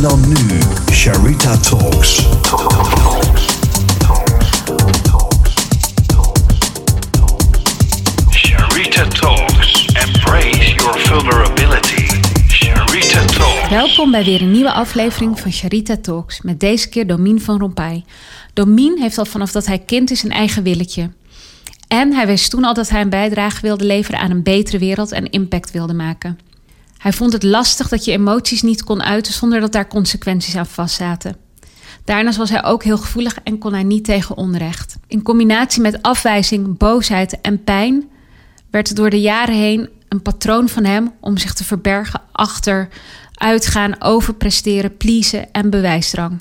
En dan nu, Sharita Talks. Sharita Talks. Embrace your vulnerability. Sharita Talks. Welkom bij weer een nieuwe aflevering van Charita Talks met deze keer Domien van Rompuy. Domien heeft al vanaf dat hij kind is een eigen willetje. En hij wist toen al dat hij een bijdrage wilde leveren aan een betere wereld en impact wilde maken. Hij vond het lastig dat je emoties niet kon uiten zonder dat daar consequenties aan vastzaten. Daarnaast was hij ook heel gevoelig en kon hij niet tegen onrecht. In combinatie met afwijzing, boosheid en pijn werd het door de jaren heen een patroon van hem om zich te verbergen achter uitgaan, overpresteren, pleasen en bewijsdrang.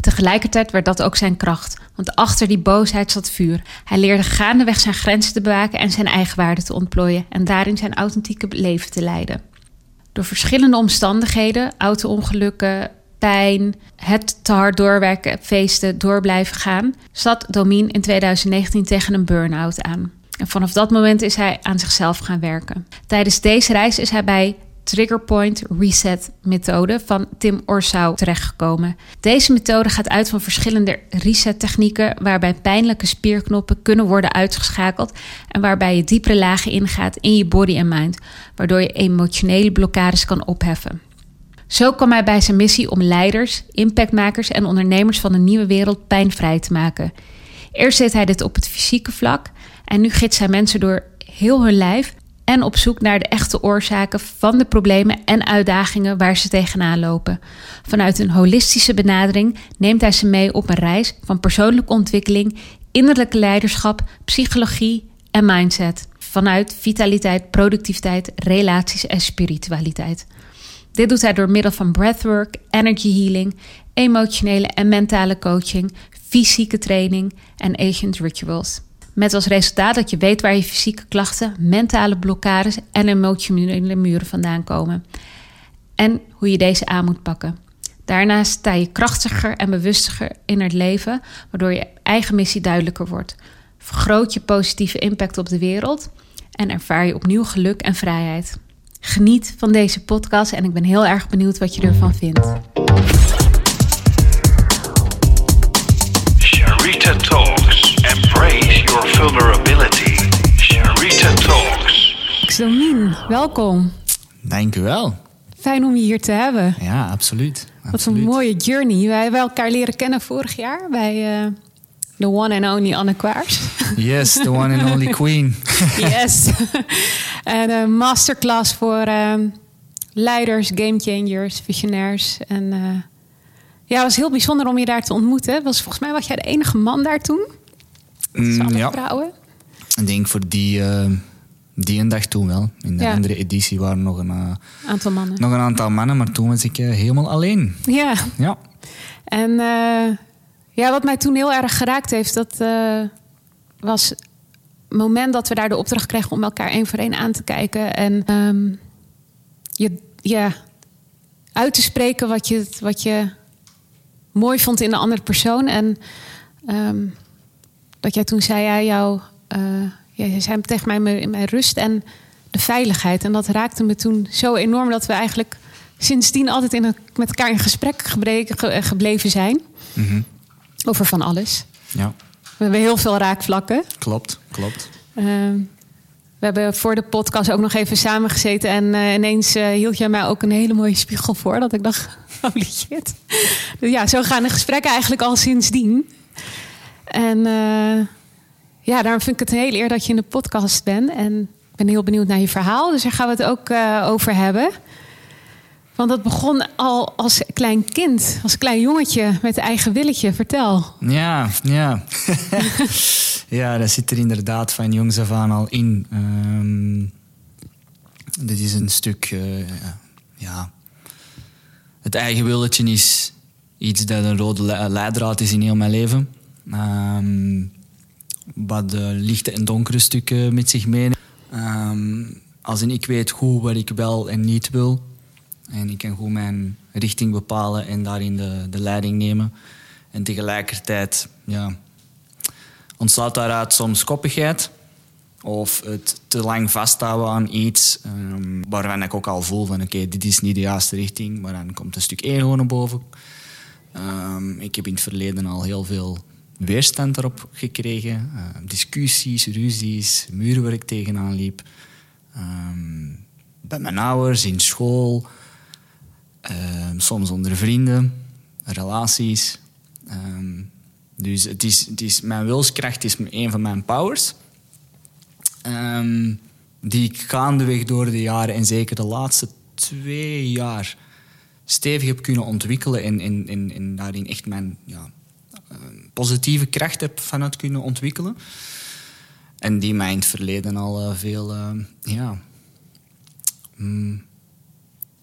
Tegelijkertijd werd dat ook zijn kracht, want achter die boosheid zat vuur. Hij leerde gaandeweg zijn grenzen te bewaken en zijn eigenwaarde te ontplooien en daarin zijn authentieke leven te leiden. Door verschillende omstandigheden, auto-ongelukken, pijn, het te hard doorwerken, feesten, door blijven gaan, zat Domien in 2019 tegen een burn-out aan. En vanaf dat moment is hij aan zichzelf gaan werken. Tijdens deze reis is hij bij Trigger Point Reset methode van Tim Orsau terechtgekomen. Deze methode gaat uit van verschillende reset technieken waarbij pijnlijke spierknoppen kunnen worden uitgeschakeld en waarbij je diepere lagen ingaat in je body en mind, waardoor je emotionele blokkades kan opheffen. Zo kwam hij bij zijn missie om leiders, impactmakers en ondernemers van een nieuwe wereld pijnvrij te maken. Eerst deed hij dit op het fysieke vlak en nu gids hij mensen door heel hun lijf en op zoek naar de echte oorzaken van de problemen en uitdagingen waar ze tegenaan lopen. Vanuit een holistische benadering neemt hij ze mee op een reis van persoonlijke ontwikkeling, innerlijke leiderschap, psychologie en mindset. Vanuit vitaliteit, productiviteit, relaties en spiritualiteit. Dit doet hij door middel van breathwork, energy healing, emotionele en mentale coaching, fysieke training en agent rituals. Met als resultaat dat je weet waar je fysieke klachten, mentale blokkades en emotionele muren vandaan komen. En hoe je deze aan moet pakken. Daarnaast sta je krachtiger en bewustiger in het leven, waardoor je eigen missie duidelijker wordt. Vergroot je positieve impact op de wereld en ervaar je opnieuw geluk en vrijheid. Geniet van deze podcast en ik ben heel erg benieuwd wat je ervan vindt. Sharita. Your vulnerability. Sharita Talks. Domien, welkom. Dank u wel. Fijn om je hier te hebben. Ja, absoluut. Wat een mooie journey. Wij hebben elkaar leren kennen vorig jaar bij eh, de one and only Anne Kwaars. Yes, the one and only queen. yes. en een masterclass voor eh, leiders, gamechangers, visionairs. En eh, ja, het was heel bijzonder om je daar te ontmoeten. Was, volgens mij was jij de enige man daar toen. Mm, Alle ja, vrouwen. ik denk voor die, eh, die een dag toen wel. In de Ja. andere editie waren nog een, eh, Aantal mannen. nog een aantal mannen, maar toen was ik eh, helemaal alleen. Ja. Ja. En ja, wat mij toen heel erg geraakt heeft, dat was het moment dat we daar de opdracht kregen om elkaar één voor één aan te kijken. En ehm, je, ja, uit te spreken wat je, wat je mooi vond in de andere persoon. En ehm, dat jij toen zei, ja, jou, eh, je zei tegen mij mijn, mijn rust en de veiligheid. En dat raakte me toen zo enorm dat we eigenlijk sindsdien altijd in een, met elkaar in gesprek gebreken, ge- gebleven zijn. Mhm. Over van alles. ja, We hebben heel veel raakvlakken. klopt, klopt. Ehm, we hebben voor de podcast ook nog even samengezeten. En eh, ineens eh, hield jij mij ook een hele mooie spiegel voor. Dat ik dacht, holy shit. Dus ja, zo gaan de gesprekken eigenlijk al sindsdien. En eh, ja, daarom vind ik het een eer dat je in de podcast bent. En ik ben heel benieuwd naar je verhaal. Dus daar gaan we het ook eh, over hebben. Want dat begon al als klein kind, als klein jongetje met eigen willetje. Vertel. Ja, ja. ja, dat zit er inderdaad van jongs af aan al in. Ehm, dit is een stuk, eh, ja. Het eigen willetje is iets dat een rode le- leidraad is in heel mijn leven. Ehm, wat de lichte en donkere stukken met zich meeneemt. Ehm, als ik weet goed wat ik wel en niet wil. En ik kan goed mijn richting bepalen en daarin de, de leiding nemen. En tegelijkertijd ja, ontstaat daaruit soms koppigheid. Of het te lang vasthouden aan iets ehm, waarvan ik ook al voel van oké, dit is niet de juiste richting. Maar dan komt een stuk ego naar boven. Ik heb in het verleden al heel veel weerstand erop gekregen. Ehm, discussies, ruzies, muren waar ik tegenaan liep. Ehm, bij mijn ouders, in school. Ehm, soms onder vrienden, relaties. Ehm, dus het is, het is, mijn wilskracht is een van mijn powers. Die ik gaandeweg door de jaren en zeker de laatste twee jaar stevig heb kunnen ontwikkelen en, en, daarin echt mijn ja, eh, positieve kracht heb vanuit kunnen ontwikkelen. En die mij in het verleden al eh, veel, eh, ja, mm,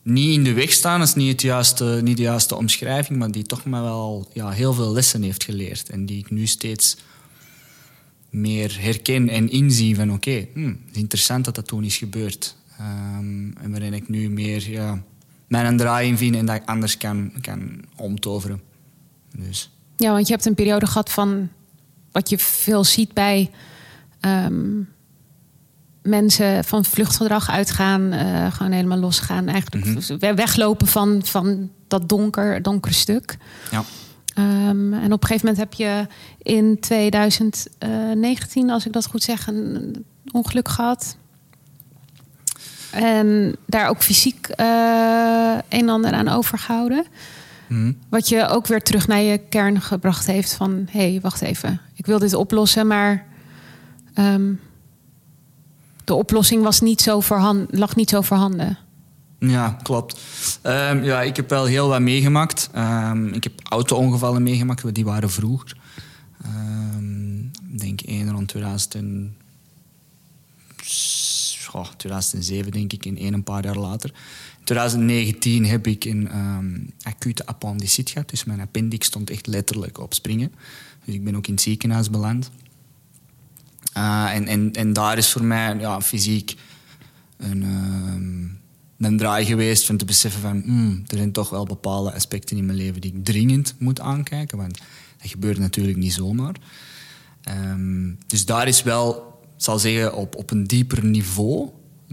niet in de weg staan, is niet, het juiste, niet de juiste omschrijving, maar die toch mij wel ja, heel veel lessen heeft geleerd. En die ik nu steeds meer herken en inzie van oké, hm, interessant dat dat toen is gebeurd. Ehm, en waarin ik nu meer ja, mijn draai in vind en dat ik anders kan, kan omtoveren. Dus. Ja, want je hebt een periode gehad van wat je veel ziet bij ehm, mensen van vluchtgedrag uitgaan, eh, gewoon helemaal losgaan, eigenlijk we- weglopen van, van dat donker, donkere stuk. Ja. Ehm, en op een gegeven moment heb je in 2019, als ik dat goed zeg, een ongeluk gehad. En daar ook fysiek eh, een en ander aan overgehouden. Mhm. Wat je ook weer terug naar je kern gebracht heeft van... hé, hey, wacht even, ik wil dit oplossen, maar... ehm, de oplossing was niet zo lag niet zo voorhanden. Ja, klopt. Ehm, ja, ik heb wel heel wat meegemaakt. Ehm, ik heb auto-ongevallen meegemaakt, maar die waren vroeger. Ik denk één rond 2000 en... Goh, 2007 denk ik, en één een paar jaar later. In 2019 heb ik een ehm, acute appendicit gehad, dus mijn appendix stond echt letterlijk op springen. Dus ik ben ook in het ziekenhuis beland. Ah, en, en, en daar is voor mij ja, fysiek een, ehm, een draai geweest van te beseffen van hmm, er zijn toch wel bepaalde aspecten in mijn leven die ik dringend moet aankijken, want dat gebeurt natuurlijk niet zomaar. Ehm, dus daar is wel, ik zal zeggen, op, op een dieper niveau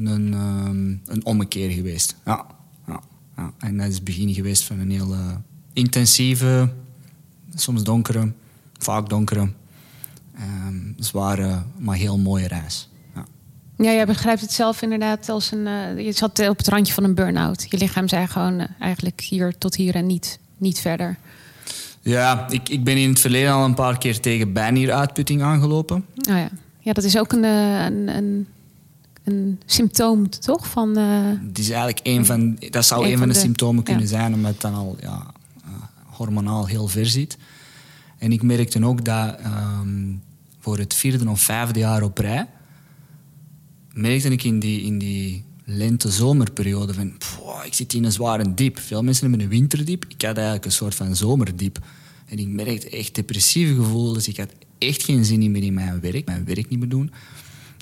een, ehm, een ommekeer geweest. Ja, ja, ja. En dat is het begin geweest van een heel intensieve, soms donkere, vaak donkere, ehm, zware, maar heel mooie reis. Ja. Ja, jij begrijpt het zelf inderdaad als een... eh, je zat op het randje van een burn-out. Je lichaam zei gewoon eh, eigenlijk hier tot hier en niet, niet verder. Ja, ik, ik ben in het verleden al een paar keer tegen bijnieruitputting aangelopen. Oh ja. ja, dat is ook een, eh, een, een, een symptoom, toch? Van, eh, Het is eigenlijk een van, dat zou Een van van de, de- symptomen kunnen ja. zijn, omdat het dan al ja, eh, hormonaal heel ver zit. En ik merkte ook dat ehm, voor het vierde of vijfde jaar op rij, merkte ik in die, in die lente-zomerperiode van, "Pff, ik zit in een zware diep. Veel mensen hebben een winterdiep. Ik had eigenlijk een soort van zomerdiep. En ik merkte echt depressieve gevoelens. Ik had echt geen zin meer in mijn werk, mijn werk niet meer doen.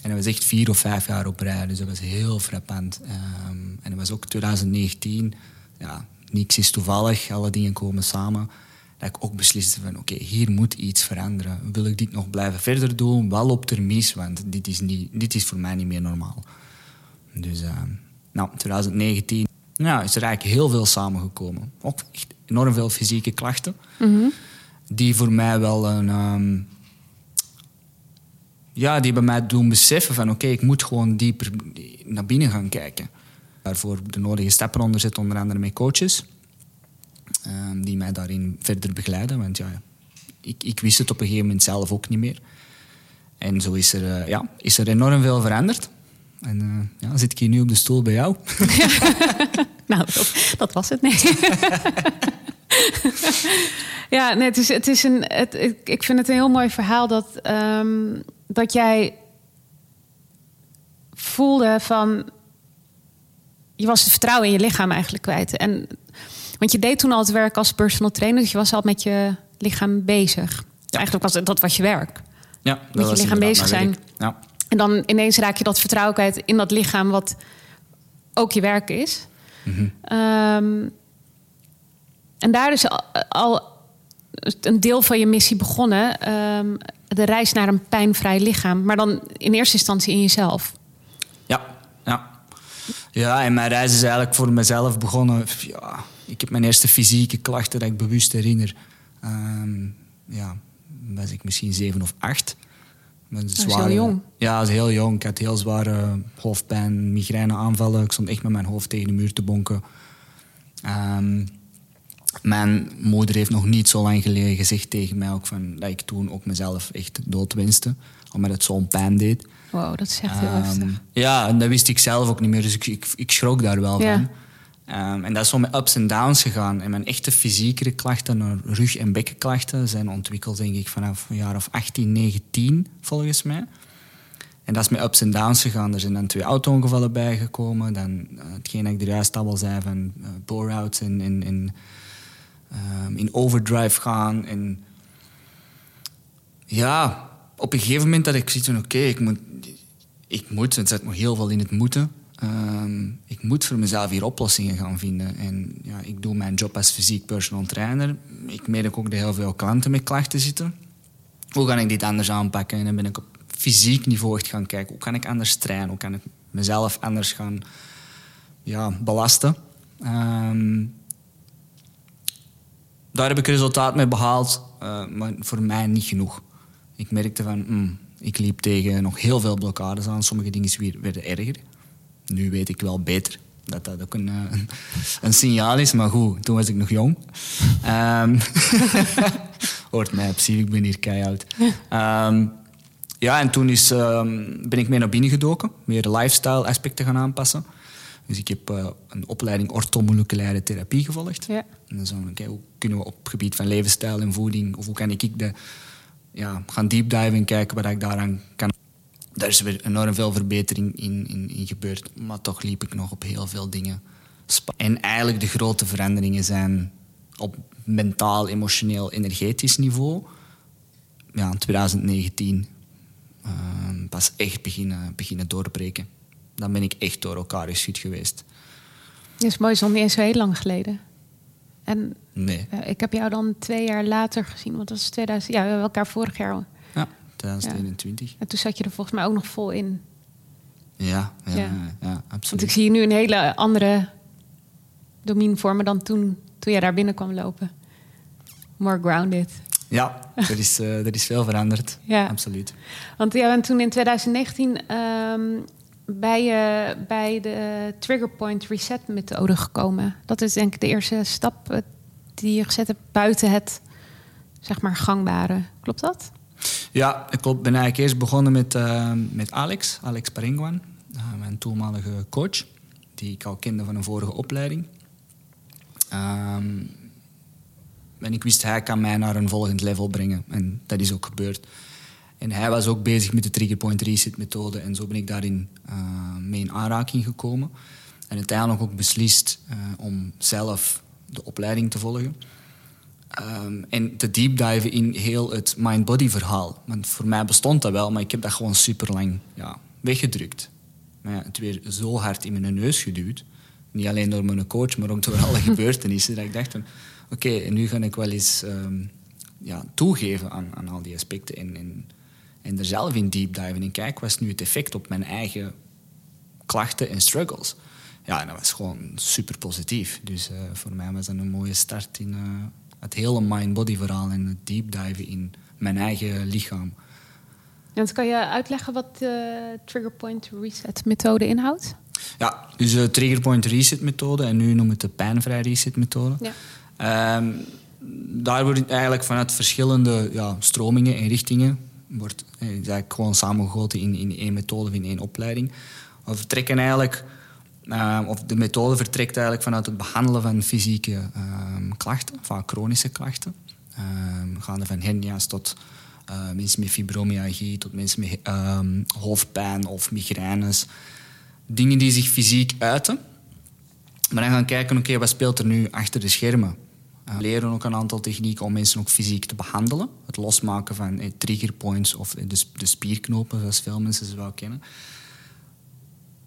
En dat was echt vier of vijf jaar op rij, dus dat was heel frappant. Ehm, en dat was ook 2019. Ja, niks is toevallig, alle dingen komen samen. Dat ik ook besliste van, oké, hier moet iets veranderen. Wil ik dit nog blijven verder doen? Wel op termijn, want dit is, niet, dit is voor mij niet meer normaal. Dus, ehm, nou, 2019 ja, is er eigenlijk heel veel samengekomen. Ook echt enorm veel fysieke klachten. Die voor mij wel een... ehm, ja, die hebben mij doen beseffen van oké, ik moet gewoon dieper naar binnen gaan kijken. Daarvoor de nodige stappen onderzetten, onder andere met coaches. ehm, die mij daarin verder begeleiden. Want ja, ik, ik wist het op een gegeven moment zelf ook niet meer. En zo is er, eh, ja, is er enorm veel veranderd. En eh, ja, zit ik hier nu op de stoel bij jou. Nou, dat, dat was het, nee. ja, nee, het is, het is een, het, ik, ik vind het een heel mooi verhaal dat, ehm, dat jij voelde van... Je was het vertrouwen in je lichaam eigenlijk kwijt. En, want je deed toen al het werk als personal trainer, dus je was al met je lichaam bezig. Eigenlijk was dat was je werk. Ja, Met je lichaam bezig zijn. Ja. En dan ineens raak je dat vertrouwen kwijt in dat lichaam, wat ook je werk is. Ehm, en daar is al, al een deel van je missie begonnen. Ehm, de reis naar een pijnvrij lichaam. Maar dan in eerste instantie in jezelf. Ja, ja. Ja, en mijn reis is eigenlijk voor mezelf begonnen. Ja, ik heb mijn eerste fysieke klachten dat ik bewust herinner. Ehm, ja, was ik misschien zeven of acht. Is heel jong. Ja, dat is heel jong. Ik had heel zware hoofdpijn, migraineaanvallen. Ik stond echt met mijn hoofd tegen de muur te bonken. Ehm, mijn moeder heeft nog niet zo lang geleden gezegd tegen mij ook van, dat ik toen ook mezelf echt doodwinste. Omdat het zo'n pijn deed. Wow, dat is echt heel heftig. Ja, en dat wist ik zelf ook niet meer. Dus ik, ik, ik schrok daar wel Ja. van. Ehm, en dat is zo met ups en downs gegaan. En mijn echte fysiekere klachten, rug- en bekkenklachten, zijn ontwikkeld denk ik vanaf een jaar of 18, 19 volgens mij. En dat is met ups en downs gegaan. Er zijn dan twee auto-ongevallen bijgekomen. Dan eh, hetgeen dat ik er juist al zei van uh, bore-outs en, en, en in overdrive gaan. En ja, op een gegeven moment dat ik zoiets van oké, ik moet, ik moet, het zit nog heel veel in het moeten. Ehm, ik moet voor mezelf hier oplossingen gaan vinden. En ja, ik doe mijn job als fysiek personal trainer. Ik merk ook dat heel veel klanten met klachten zitten. Hoe kan ik dit anders aanpakken? En dan ben ik op fysiek niveau echt gaan kijken. Hoe kan ik anders trainen? Hoe kan ik mezelf anders gaan ja, belasten? Ehm, daar heb ik resultaat mee behaald, eh, maar voor mij niet genoeg. Ik merkte van, mm, ik liep tegen nog heel veel blokkades aan. Sommige dingen werden erger. Nu weet ik wel beter dat dat ook een, eh, een, signaal is, maar goed, toen was ik nog jong. Ehm, hoort mij op ik ben hier keihard. Ehm, ja, en toen is, ehm, ben ik meer naar binnen gedoken, meer lifestyle aspecten gaan aanpassen. Dus ik heb eh, een opleiding orthomoleculaire therapie gevolgd. Ja. En dan zo, oké, hoe kunnen we op het gebied van levensstijl en voeding, of hoe kan ik de, ja, gaan deep dive en kijken wat ik daaraan kan. Daar is weer enorm veel verbetering in, in, in gebeurd, maar toch liep ik nog op heel veel dingen. En eigenlijk de grote veranderingen zijn op mentaal, emotioneel, energetisch niveau. Ja, in 2019 ehm, pas echt beginnen, beginnen doorbreken. Dan ben ik echt door elkaar geschud geweest. Dat is mooi, is niet eens zo heel lang geleden. En Nee. ik heb jou dan twee jaar later gezien, want dat is 2000. Ja, we hebben elkaar vorig jaar. Ja, 2021. En toen zat je er volgens mij ook nog vol in. Ja, ja, Ja. ja. ja, Want absoluut. ik zie nu een hele andere domein vormen dan toen, toen jij daar binnen kwam lopen. More grounded. Ja, er is, eh, er is veel veranderd. Ja. Absoluut. Want jij bent toen in 2019 ehm, bij, eh, bij de Trigger Point Reset methode gekomen. Dat is denk ik de eerste stap eh, die je gezet hebt buiten het zeg maar gangbare. Klopt dat? Ja, ik ben eigenlijk eerst begonnen met, eh, met Alex, Alex Paringuan, mijn toenmalige coach, die ik al kende van een vorige opleiding. Ehm, en ik wist, hij kan mij naar een volgend level brengen. En dat is ook gebeurd. En hij was ook bezig met de Trigger Point Reset methode. En zo ben ik daarin eh, mee in aanraking gekomen. En uiteindelijk ook beslist eh, om zelf de opleiding te volgen. Ehm, en te deep diven in heel het mind-body verhaal. Want voor mij bestond dat wel, maar ik heb dat gewoon super lang ja, weggedrukt. Maar ja, het weer zo hard in mijn neus geduwd. Niet alleen door mijn coach, maar ook door alle gebeurtenissen. Dat ik dacht van, oké, en nu ga ik wel eens ehm, ja, toegeven aan, aan al die aspecten. En, en, en er zelf in deep diven en kijken, wat is nu het effect op mijn eigen klachten en struggles. Ja, en dat was gewoon super positief. Dus eh, voor mij was dat een mooie start in eh, het hele mind-body verhaal en het deep diven in mijn eigen lichaam. En kan je uitleggen wat de Trigger Point Reset methode inhoudt? Ja, dus de Trigger Point Reset methode en nu noemen we het de pijnvrij reset methode. Ja. Ehm, daar wordt eigenlijk vanuit verschillende ja, stromingen en richtingen wordt eh, eigenlijk gewoon samengegoten in, in één methode of in één opleiding. We vertrekken eigenlijk, ehm, of de methode vertrekt eigenlijk vanuit het behandelen van fysieke ehm, klachten, vaak chronische klachten. Ehm gaande van hernia's tot eh, mensen met fibromyalgie, tot mensen met ehm, hoofdpijn of migraines. Dingen die zich fysiek uiten. Maar dan gaan kijken, oké, wat speelt er nu achter de schermen? Eh, We leren ook een aantal technieken om mensen ook fysiek te behandelen. Het losmaken van eh, trigger points of eh, de, de spierknopen, zoals veel mensen ze wel kennen.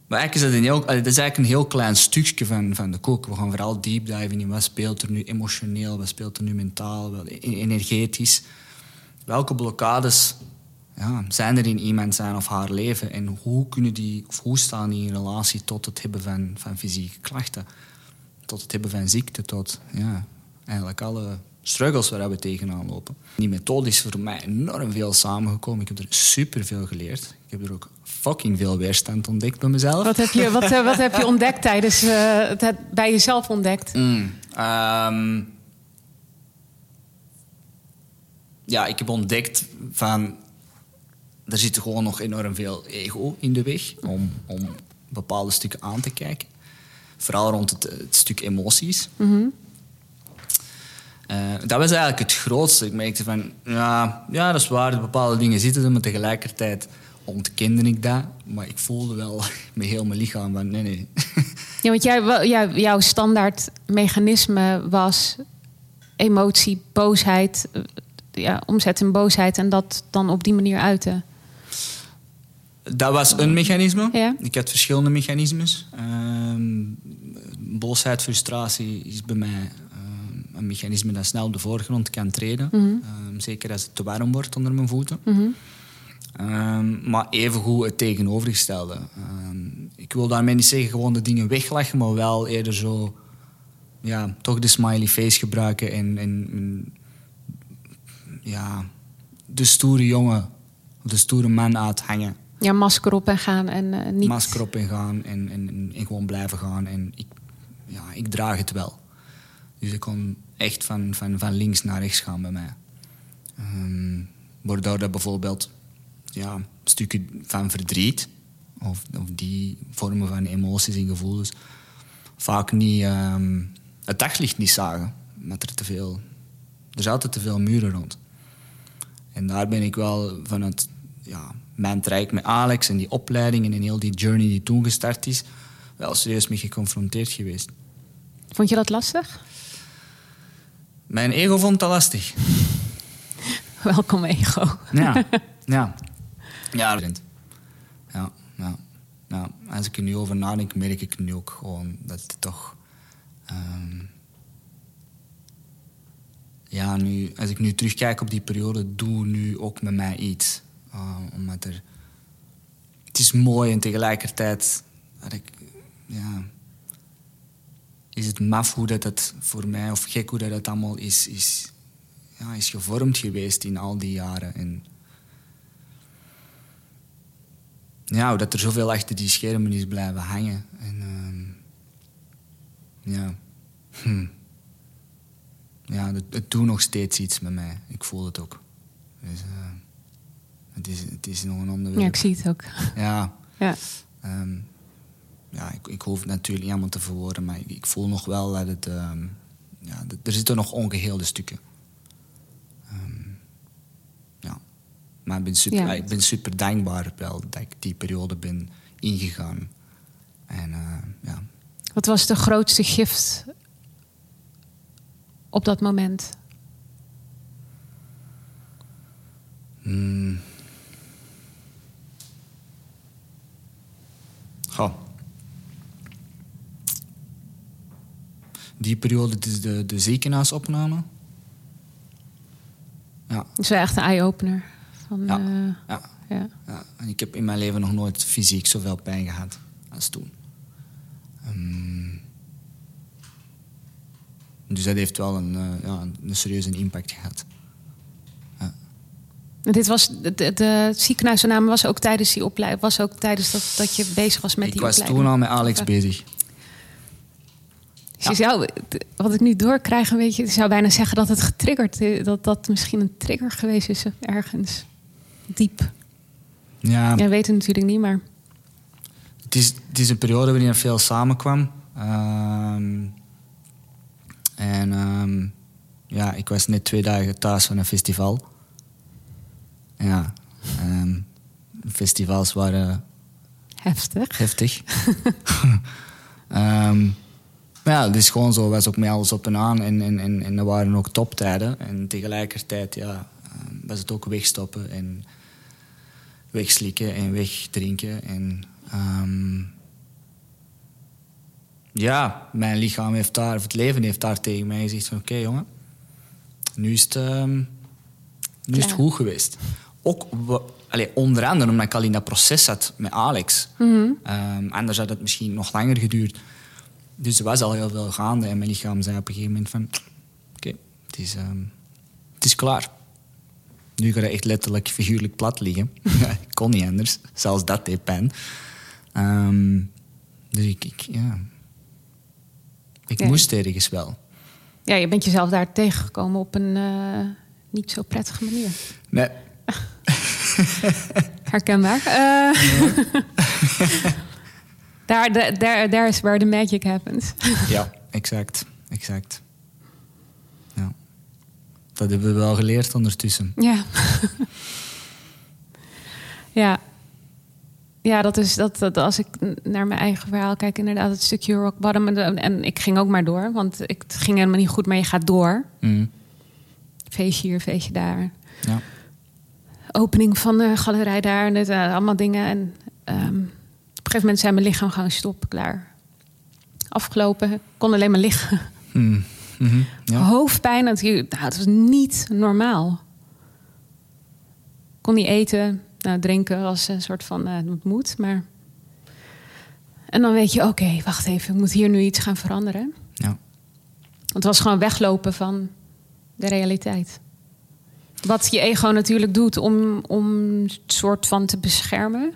Maar eigenlijk is dat, een heel, is eigenlijk een heel klein stukje van, van de kook. We gaan vooral deep diven in wat speelt er nu emotioneel, wat speelt er nu mentaal, wat e- energetisch. Welke blokkades ja, zijn er in iemand zijn of haar leven en hoe, kunnen die, hoe staan die in relatie tot het hebben van, van fysieke klachten? Tot het hebben van ziekte, tot ja, eigenlijk alle struggles waar we tegenaan lopen. Die methode is voor mij enorm veel samengekomen. Ik heb er superveel geleerd. Ik heb er ook fucking veel weerstand ontdekt bij mezelf. Wat heb je, wat, eh, wat heb je ontdekt tijdens eh, het het bij jezelf ontdekt? Mm, ehm, ja, ik heb ontdekt van... Er zit gewoon nog enorm veel ego in de weg om, om bepaalde stukken aan te kijken. Vooral rond het, het stuk emoties. Eh, dat was eigenlijk het grootste. Ik merkte van, ja, ja, dat is waar, bepaalde dingen zitten er, maar tegelijkertijd ontkende ik dat. Maar ik voelde wel met heel mijn lichaam van, nee, nee. Ja, want jij, jouw standaard mechanisme was emotie, boosheid, eh, ja, omzet in boosheid en dat dan op die manier uiten. Dat was een mechanisme. Ja. Ik had verschillende mechanismes. Ehm, boosheid, frustratie is bij mij een mechanisme dat snel op de voorgrond kan treden. Ehm, zeker als het te warm wordt onder mijn voeten. Ehm, maar evengoed het tegenovergestelde. Ehm, ik wil daarmee niet zeggen gewoon de dingen weglachen, maar wel eerder zo... Ja, toch de smiley face gebruiken en... en, en ja, de stoere jongen, de stoere man uithangen Ja, masker op en gaan en eh, niet... masker op en gaan en, en, en, en gewoon blijven gaan. En ik, ja, ik draag het wel. Dus ik kon echt van, van, van links naar rechts gaan bij mij. Ehm, waardoor dat bijvoorbeeld ja, stukken van verdriet of, die vormen van emoties en gevoelens vaak niet ehm, het daglicht niet zagen. Omdat er te veel... Er zaten te veel muren rond. En daar ben ik wel vanuit ja, mijn traject met Alex en die opleidingen en heel die journey die toen gestart is, wel serieus mee geconfronteerd geweest. Vond je dat lastig? Mijn ego vond dat lastig. Welkom ego. Ja, ja. Ja. Ja, ja. ja. Als ik er nu over nadenk, merk ik nu ook gewoon dat het toch... ehm, ja, nu, als ik nu terugkijk op die periode, doe nu ook met mij iets. Uh, omdat er... Het is mooi en tegelijkertijd... Dat ik, ja, is het maf hoe dat voor mij, of gek hoe dat het allemaal is, is, ja, is gevormd geweest in al die jaren. En ja, dat er zoveel achter die schermen is blijven hangen. En ehm, ja, hm. ja het, het doet nog steeds iets met mij. Ik voel het ook. Dus, eh, het, is, het is nog een onderwerp. Ja, ik zie het ook. Ja, Ja. Ehm, ja, ik, ik hoef het natuurlijk niet allemaal te verwoorden, maar ik, ik voel nog wel dat het... ehm, ja, dat- er zitten nog ongeheelde stukken. Ehm, ja. Maar ik ben, super, Ja. ik ben super dankbaar wel dat ik die periode ben ingegaan. En eh, ja, Wat was de grootste gift op dat moment? Mm. Die periode, is de, de ziekenhuisopname. Ja, Het is wel echt een eye-opener. Van, Ja. eh, ja, ja. ja. En ik heb in mijn leven nog nooit fysiek zoveel pijn gehad als toen. Ehm, dus dat heeft wel een, eh, ja, een serieuze impact gehad. Ja. Dit was, de, de, was ook tijdens die opleiding, was ook tijdens dat, dat je bezig was met ik die was opleiding. toen al met Alex bezig. Dus je zou, wat ik nu doorkrijg, een beetje, ik zou bijna zeggen dat het getriggerd is, dat dat misschien een trigger geweest is ergens diep. Ja, Jij weet het natuurlijk niet, maar Het is, het is een periode waarin er veel samenkwam. Ehm, en ehm, ja, ik was net twee dagen thuis van een festival. Ja, ehm, festivals waren heftig. heftig. Maar ja, het is gewoon zo, was ook met alles op en aan. En, en, en, en er waren ook toptijden. En tegelijkertijd ja, ehm, was het ook wegstoppen en wegslikken en wegdrinken. En ehm, ja, mijn lichaam heeft daar, of het leven heeft daar tegen mij gezegd van oké jongen, nu is het, ehm, nu is het goed geweest. Ook allee, onder andere omdat ik al in dat proces zat met Alex. Mhm. Ehm, anders had het misschien nog langer geduurd. Dus er was al heel veel gaande. En mijn lichaam zei op een gegeven moment van... Oké, het, is, ehm, het is klaar. Nu ga je echt letterlijk figuurlijk plat liggen. ik kon niet anders. Zelfs dat deed pijn. Ehm, dus ik... ik ja. Ik Ja. moest ergens wel. Ja, je bent jezelf daar tegengekomen op een eh, niet zo prettige manier. Nee, Herkenbaar. Eh, daar, daar, daar, daar is where the magic happens. Ja, exact. exact. Ja. Dat hebben we wel geleerd ondertussen. Ja. ja. Ja, dat is dat, dat als ik naar mijn eigen verhaal kijk, inderdaad, het stukje rock bottom. En, en ik ging ook maar door, want ik, het ging helemaal niet goed, maar je gaat door. Mm. Feestje hier, feestje daar. Ja. Opening van de galerij daar, en dit, eh, allemaal dingen. En ehm, gegeven moment zei mijn lichaam gewoon stop, klaar. Afgelopen, ik kon alleen maar liggen. Mm. Mhm. ja. Hoofdpijn, dat, nou, het was niet normaal. Kon niet eten, nou, drinken was een soort van, het moet, maar... En dan weet je, oké, wacht even, ik moet hier nu iets gaan veranderen. ja. Want het was gewoon weglopen van de realiteit. Wat je ego natuurlijk doet om, om een soort van te beschermen.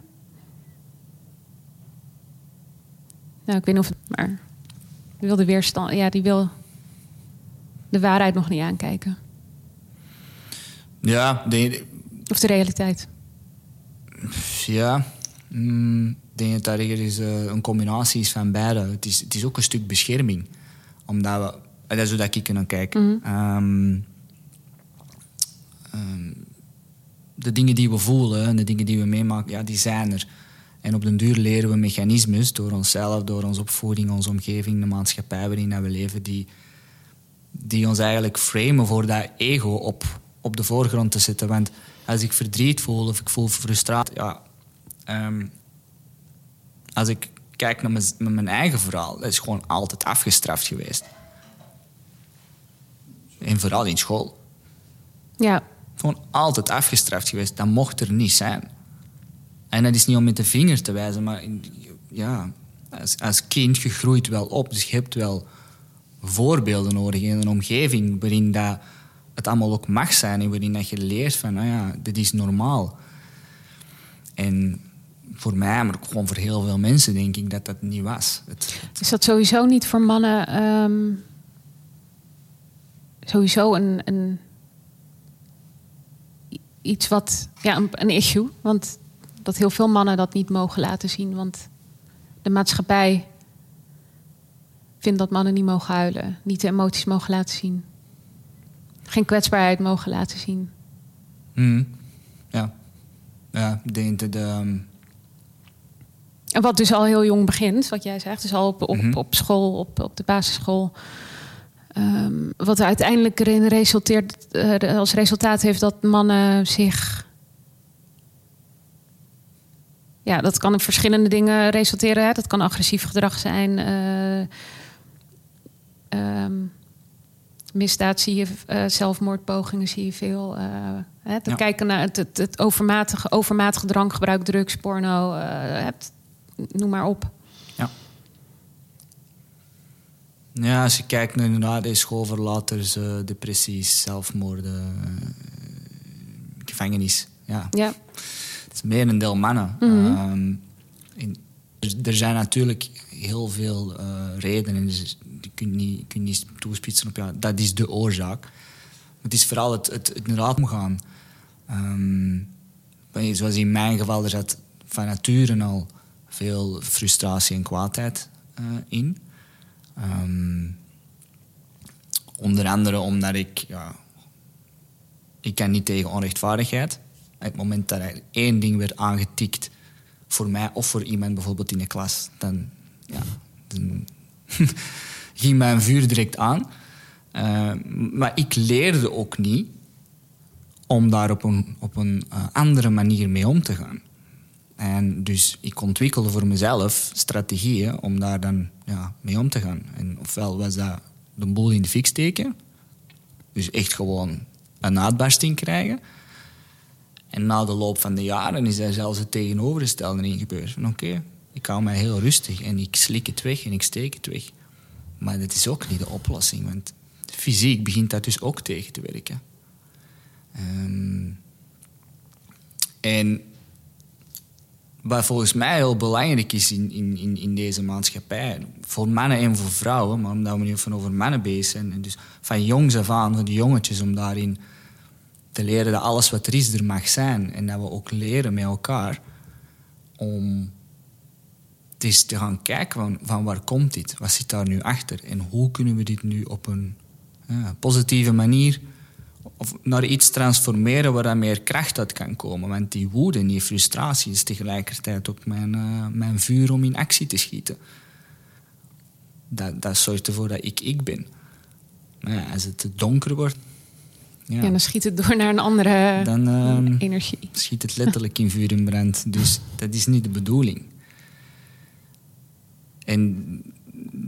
Nou, ik weet niet of het... Maar die wil de weerstand... Ja, die wil de waarheid nog niet aankijken. Ja, de, Of de realiteit. ja. Mm, ik denk dat ergens eh, een combinatie is van beide. Het is, het is ook een stuk bescherming. Omdat we... Dat is hoe dat ik er naar kijk. Ehm, ehm, de dingen die we voelen en de dingen die we meemaken, ja, die zijn er. En op den duur leren we mechanismes door onszelf, door onze opvoeding, onze omgeving, de maatschappij waarin we leven, die, die ons eigenlijk framen voor dat ego op, op de voorgrond te zetten. Want als ik verdriet voel of ik voel frustratie, ja, ehm, als ik kijk naar mijn, naar mijn eigen verhaal, dat is gewoon altijd afgestraft geweest. En vooral in school. Ja, Gewoon altijd afgestraft geweest. Dat mocht er niet zijn. En dat is niet om met de vinger te wijzen, maar ja, als, als kind je groeit wel op. Dus je hebt wel voorbeelden nodig in een omgeving waarin dat het allemaal ook mag zijn en waarin dat je leert van, nou ja, dit is normaal. En voor mij, maar ook gewoon voor heel veel mensen, denk ik dat dat niet was. Het, is dat sowieso niet voor mannen... ehm, sowieso een, een... Iets wat... Ja, een issue. Want dat heel veel mannen dat niet mogen laten zien. Want de maatschappij vindt dat mannen niet mogen huilen. Niet de emoties mogen laten zien. Geen kwetsbaarheid mogen laten zien. Mhm. Ja. Ja, ik denk dat... ehm, En wat dus al heel jong begint, wat jij zegt, dus al op, op, Mhm. op school, op, op de basisschool. Ehm, wat er uiteindelijk erin resulteert, eh, als resultaat heeft dat mannen zich. Ja, dat kan in verschillende dingen resulteren. Hè. Dat kan agressief gedrag zijn. ehm, misdaad zie je, eh, zelfmoordpogingen zie je veel. eh, hè, te Ja. kijken naar het, het, het overmatige, overmatige drankgebruik, drugs, porno, het, noem maar op. Ja. Ja, als je kijkt naar de schoolverlaters, depressies, zelfmoorden, gevangenis. Ja, Ja, het is meer een deel mannen. Ehm, in- er, er zijn natuurlijk heel veel eh, redenen. Dus je kunt niet, kunt niet toespitsen op ja, dat is de oorzaak. Het is vooral het, het, het omgaan. Ehm, zoals in mijn geval, er zat van nature al veel frustratie en kwaadheid eh, in. Ehm, onder andere omdat ik, ja, ik kan niet tegen onrechtvaardigheid. Het moment dat er één ding werd aangetikt voor mij of voor iemand bijvoorbeeld in de klas, dan, ja, dan ging mijn vuur direct aan. Eh, maar ik leerde ook niet om daar op een, op een eh, andere manier mee om te gaan. En dus ik ontwikkelde voor mezelf strategieën om daar dan ja, mee om te gaan. En ofwel was dat de boel in de fik steken, dus echt gewoon een uitbarsting krijgen. En na de loop van de jaren is daar zelfs het tegenovergestelde in gebeurd. Van oké, ik hou mij heel rustig en ik slik het weg en ik steek het weg. Maar dat is ook niet de oplossing, want fysiek begint dat dus ook tegen te werken. Ehm, en wat volgens mij heel belangrijk is in, in, in, deze maatschappij, voor mannen en voor vrouwen, maar omdat we nu van over mannen bezig zijn, dus van jongs af aan, de jongetjes, om daarin te leren dat alles wat er is, er mag zijn. En dat we ook leren met elkaar om eens te gaan kijken van, van waar komt dit? Wat zit daar nu achter? En hoe kunnen we dit nu op een ja, positieve manier of naar iets transformeren waar dan meer kracht uit kan komen. Want die woede en die frustratie is tegelijkertijd ook mijn, uh, mijn vuur om in actie te schieten. Dat, dat zorgt ervoor dat ik ik ben. Ja, als het donker wordt... Ja. ja dan schiet het door naar een andere dan, uh, energie. schiet het letterlijk in vuur en brand. Dus dat is niet de bedoeling. En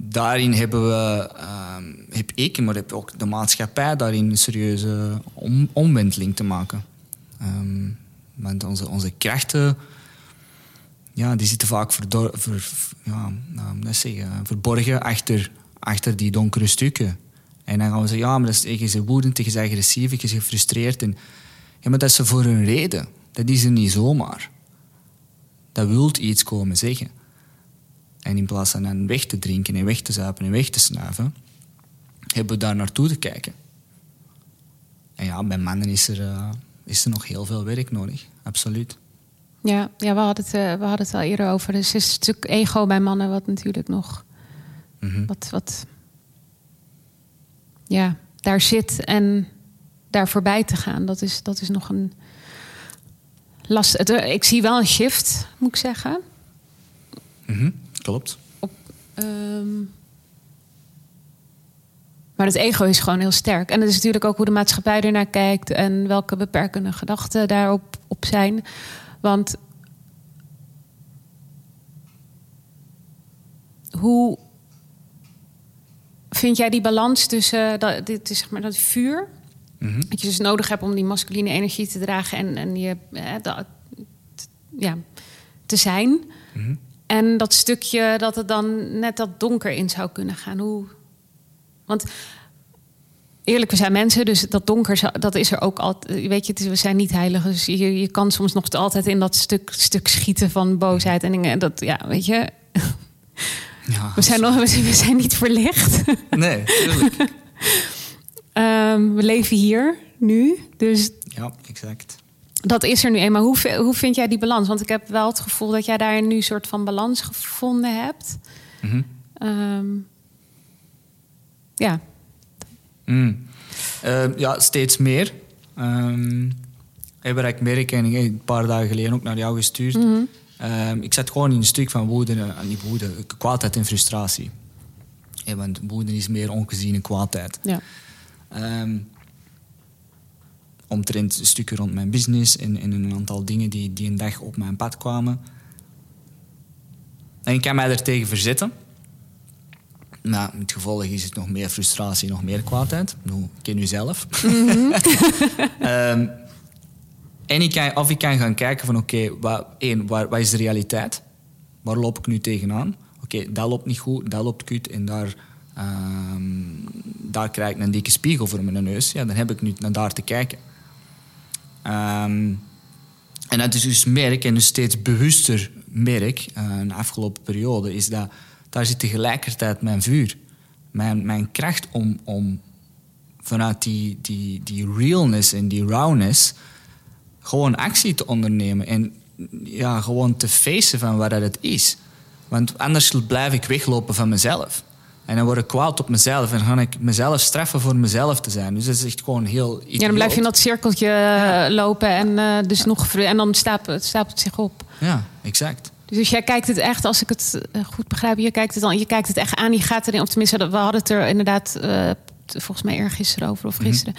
daarin hebben we, uh, heb ik, maar heb ook de maatschappij daarin een serieuze om, omwenteling te maken. Um, want onze, onze krachten, ja, die zitten vaak verdor, ver, ja, zeggen, verborgen achter, achter die donkere stukken. En dan gaan we zeggen, ja, maar dat is, je bent woedend, je bent agressief, je bent gefrustreerd. En, ja, maar dat is voor een reden. Dat is er niet zomaar. Dat wilt iets komen zeggen. En in plaats van dan weg te drinken en weg te zuipen en weg te snuiven, hebben we daar naartoe te kijken. En ja, bij mannen is er, uh, is er nog heel veel werk nodig, absoluut. Ja, ja we, hadden het, uh, we hadden het al eerder over. Dus is stuk ego bij mannen, wat natuurlijk nog. Mm -hmm. wat, wat. Ja, daar zit en daar voorbij te gaan, dat is, dat is nog een. Last. Het, ik zie wel een shift, moet ik zeggen. Mm -hmm. Klopt. Op, um... Maar het ego is gewoon heel sterk. En dat is natuurlijk ook hoe de maatschappij ernaar kijkt en welke beperkende gedachten daarop op zijn. Want hoe vind jij die balans tussen dat, dit is zeg maar dat vuur, mm -hmm. dat je dus nodig hebt om die masculine energie te dragen en, en je eh, dat, ja, te zijn. Mm -hmm. En dat stukje dat het dan net dat donker in zou kunnen gaan. Hoe... Want eerlijk, we zijn mensen, dus dat donker, dat is er ook altijd. Weet je, is, we zijn niet heilig, dus je, je kan soms nog altijd in dat stuk, stuk schieten van boosheid en dingen. Dat, ja, weet je. Ja, we, zijn nog, we zijn niet verlicht. Nee, um, we leven hier nu, dus. Ja, exact dat is er nu eenmaal. Hoe, hoe vind jij die balans? Want ik heb wel het gevoel dat jij daar nu een soort van balans gevonden hebt. Mm -hmm. um, ja. Mm. Uh, ja, steeds meer. Um, waar ik merk, en een paar dagen geleden ook naar jou gestuurd. Mm -hmm. Um, ik zat gewoon in een stuk van woede, uh, niet woede, kwaadheid en frustratie. Ja, want woede is meer ongeziene kwaadheid. Ja. Um, omtrent stukken rond mijn business en, en, een aantal dingen die, die een dag op mijn pad kwamen. En ik kan mij er tegen verzetten. Maar het gevolg is het nog meer frustratie, nog meer kwaadheid. Ik ken u zelf. Mm -hmm. um, en ik kan, of ik kan gaan kijken van oké, wat, waar, wat is de realiteit? Waar loop ik nu tegenaan? Oké, dat loopt niet goed, dat loopt kut en daar, um, daar krijg ik een dikke spiegel voor mijn neus. Ja, dan heb ik nu naar daar te kijken. Um, en dat is dus merk, en dus steeds bewuster merk, uh, afgelopen periode, is dat daar zit tegelijkertijd mijn vuur. Mijn, mijn kracht om, om vanuit die, die, die realness en die rawness gewoon actie te ondernemen. En ja, gewoon te facen van wat dat het is. Want anders blijf ik weglopen van mezelf. En dan word ik kwaad op mezelf en ga ik mezelf straffen voor mezelf te zijn. Dus dat is echt gewoon heel. Idioot. Ja, dan blijf je in dat cirkeltje ja. lopen en, uh, dus nog, en dan stapelt, stapelt het zich op. Ja, exact. Dus jij kijkt het echt, als ik het eh, goed begrijp, je kijkt het, dan, je kijkt het echt aan, je gaat erin. Of tenminste, we hadden het er inderdaad uh, volgens mij eergisteren over of gisteren.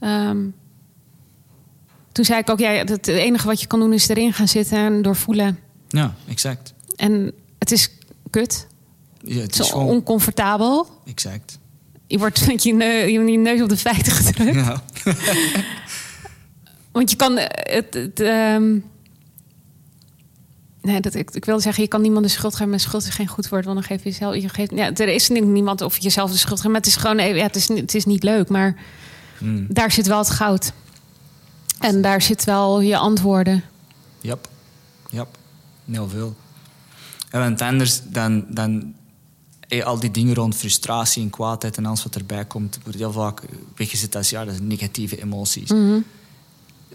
Mm -hmm. um, toen zei ik ook, ja, het enige wat je kan doen is erin gaan zitten en doorvoelen. Ja, exact. En het is kut. Ja, het is gewoon... oncomfortabel. Exact. Je wordt met je, neus, je neus op de feiten gedrukt. Ja. Want je kan eh, het. het ehm, Nee, dat, ik, ik wil zeggen, je kan niemand de schuld geven. Maar schuld is geen goed woord, want dan geef je jezelf... Je geeft, ja, er is niemand of jezelf de schuld geven. Maar het is gewoon... even- Ja, het, is, niet- het is niet leuk, maar Hmm. daar zit wel het goud. En daar zit wel je antwoorden. Yep. Yep. Heel veel. En want anders dan, dan eh, al die dingen rond frustratie en kwaadheid en alles wat erbij komt, wordt heel vaak weggezet als ja, dat zijn negatieve emoties.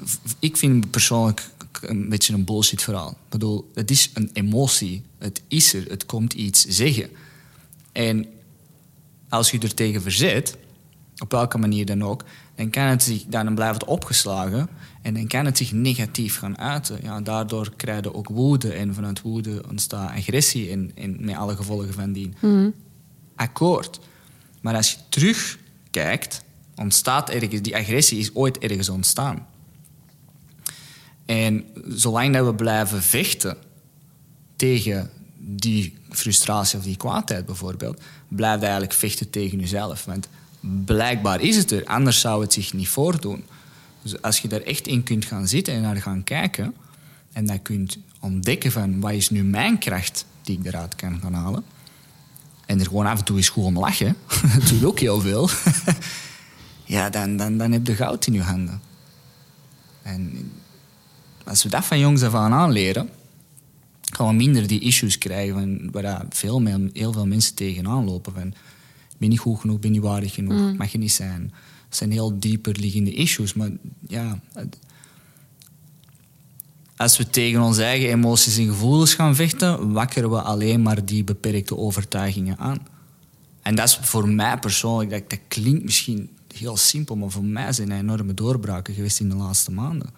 V- Ik vind persoonlijk een beetje een bullshit verhaal. Ik bedoel, het is een emotie. Het is er. Het komt iets zeggen. En als je er tegen verzet, op welke manier dan ook, dan kan het zich, dan blijft het opgeslagen en dan kan het zich negatief gaan uiten. Ja, daardoor krijg je ook woede en vanuit woede ontstaat agressie en, en met alle gevolgen van die. Akkoord. Maar als je terugkijkt, ontstaat ergens, die agressie is ooit ergens ontstaan. En zolang dat we blijven vechten tegen die frustratie of die kwaadheid bijvoorbeeld, blijf je eigenlijk vechten tegen jezelf. Want blijkbaar is het er, anders zou het zich niet voordoen. Dus als je daar echt in kunt gaan zitten en naar gaan kijken, en dan kunt ontdekken van wat is nu mijn kracht die ik eruit kan gaan halen, en er gewoon af en toe eens goed om lachen, dat doet ook heel veel, ja, dan, dan, dan heb je goud in je handen. En als we dat van jongs af aan aanleren, gaan we minder die issues krijgen waar veel, heel veel mensen tegenaan lopen. Ben niet goed genoeg, ben niet waardig genoeg, mag je niet zijn. Dat zijn heel dieper liggende issues. Maar ja, het- als we tegen onze eigen emoties en gevoelens gaan vechten, wakkeren we alleen maar die beperkte overtuigingen aan. En dat is voor mij persoonlijk, dat, dat klinkt misschien heel simpel, maar voor mij zijn er enorme doorbraken geweest in de laatste maanden.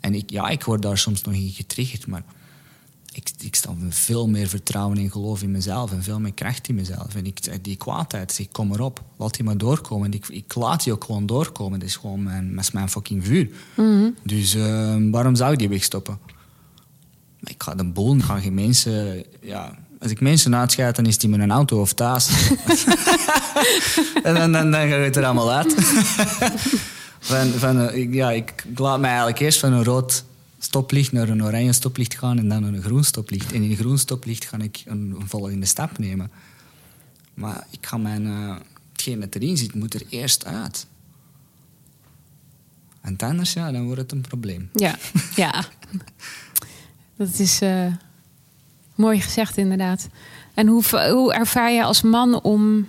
En ik, ja, ik word daar soms nog in getriggerd, maar ik, ik sta met veel meer vertrouwen en geloof in mezelf en veel meer kracht in mezelf. En ik, die kwaadheid, zeg, kom erop, laat die maar doorkomen. En ik, ik laat die ook gewoon doorkomen. Dat is gewoon mijn, dat is mijn fucking vuur. Dus eh, waarom zou ik die wegstoppen? Ik ga de boel, ik ga geen mensen... Ja, als ik mensen uitschijt, dan is die met een auto of thuis. en dan, dan, dan gaat het er allemaal uit. van, van, eh, ik, ja, ik laat mij eigenlijk eerst van een rood stoplicht naar een oranje stoplicht gaan en dan een groen stoplicht. En in een groen stoplicht ga ik een, volgende stap nemen. Maar ik ga mijn... eh, hetgeen dat erin zit, moet er eerst uit. En anders, ja, dan wordt het een probleem. Ja, ja. Dat is eh, mooi gezegd, inderdaad. En hoe, hoe ervaar je als man om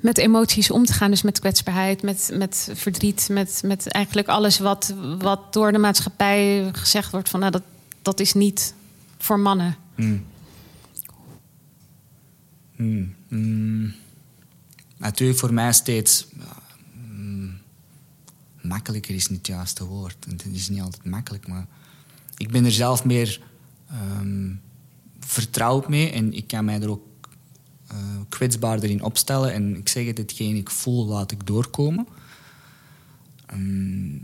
met emoties om te gaan? Dus met kwetsbaarheid, met, met verdriet, met, met eigenlijk alles wat, wat door de maatschappij gezegd wordt: van nou, dat, dat is niet voor mannen. Hmm. Hmm. Hmm. Natuurlijk voor mij steeds... makkelijker is niet het juiste woord. Het is niet altijd makkelijk, maar... Ik ben er zelf meer ehm, vertrouwd mee en ik kan mij er ook eh, kwetsbaarder in opstellen. En ik zeg het, hetgeen ik voel, laat ik doorkomen.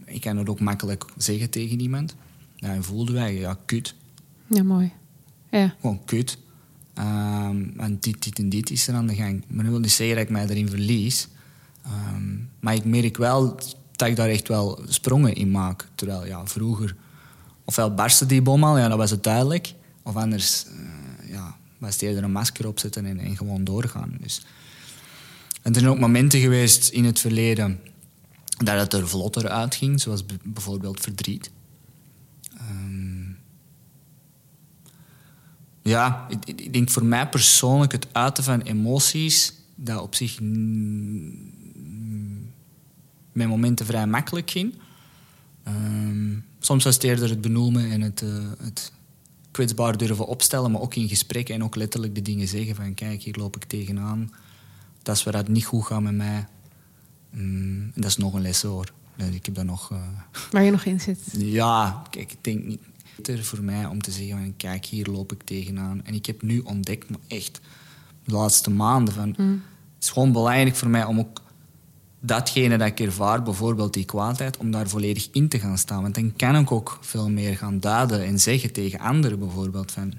Ik kan het ook makkelijk zeggen tegen iemand. Ja, en voelde wij, ja, kut. Ja, mooi. Ja, Gewoon kut. Ehm, en dit, dit en dit is er aan de gang. Maar dat wil niet zeggen dat ik mij daarin verlies. Ehm, maar ik merk wel dat ik daar echt wel sprongen in maak. Terwijl, ja, vroeger... Ofwel barstte die bom al, ja, dat was het duidelijk. Of anders, eh, het eerder een masker opzetten en, en gewoon doorgaan. Dus. Er zijn ook momenten geweest in het verleden dat het er vlotter uitging. Zoals bijvoorbeeld verdriet. Ehm, ja, ik, denk voor mij persoonlijk het uiten van emoties, dat op zich met momenten vrij makkelijk ging. Ehm, soms was het eerder het benoemen en het, eh, het kwetsbaar durven opstellen, maar ook in gesprekken en ook letterlijk de dingen zeggen van kijk, hier loop ik tegenaan. Dat is waar het niet goed gaat met mij. Mm, dat is nog een les hoor. Dus Ik heb dat nog... eh, waar je nog in zit. ja, kijk, ik denk niet beter voor mij om te zeggen van kijk, hier loop ik tegenaan. En ik heb nu ontdekt, maar echt de laatste maanden, van, het is gewoon belangrijk voor mij om ook datgene dat ik ervaar, bijvoorbeeld die kwaadheid, om daar volledig in te gaan staan. Want dan kan ik ook veel meer gaan duiden en zeggen tegen anderen bijvoorbeeld van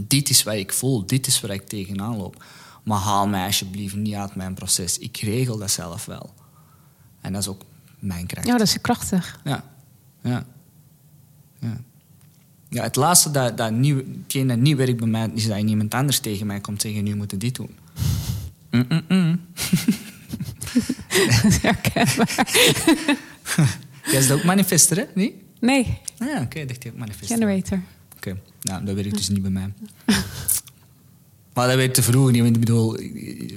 dit is wat ik voel, dit is waar ik tegenaan loop. Maar haal mij alsjeblieft niet uit mijn proces. Ik regel dat zelf wel. En dat is ook mijn kracht. Ja, dat is krachtig. Ja, ja. Ja, ja het laatste dat, dat, nieuw, hetgeen dat niet werkt bij mij, is dat iemand anders tegen mij komt zeggen, nu moeten dit doen. Mm-mm-mm. Dat is herkenbaar. Jij is ook manifester, hè? Niet? Nee, Ah, ja, oké, dacht je ook manifester. generator. Oké, nou, dat werkt dus niet bij mij. maar dat werkt te vroeg niet. Ik bedoel,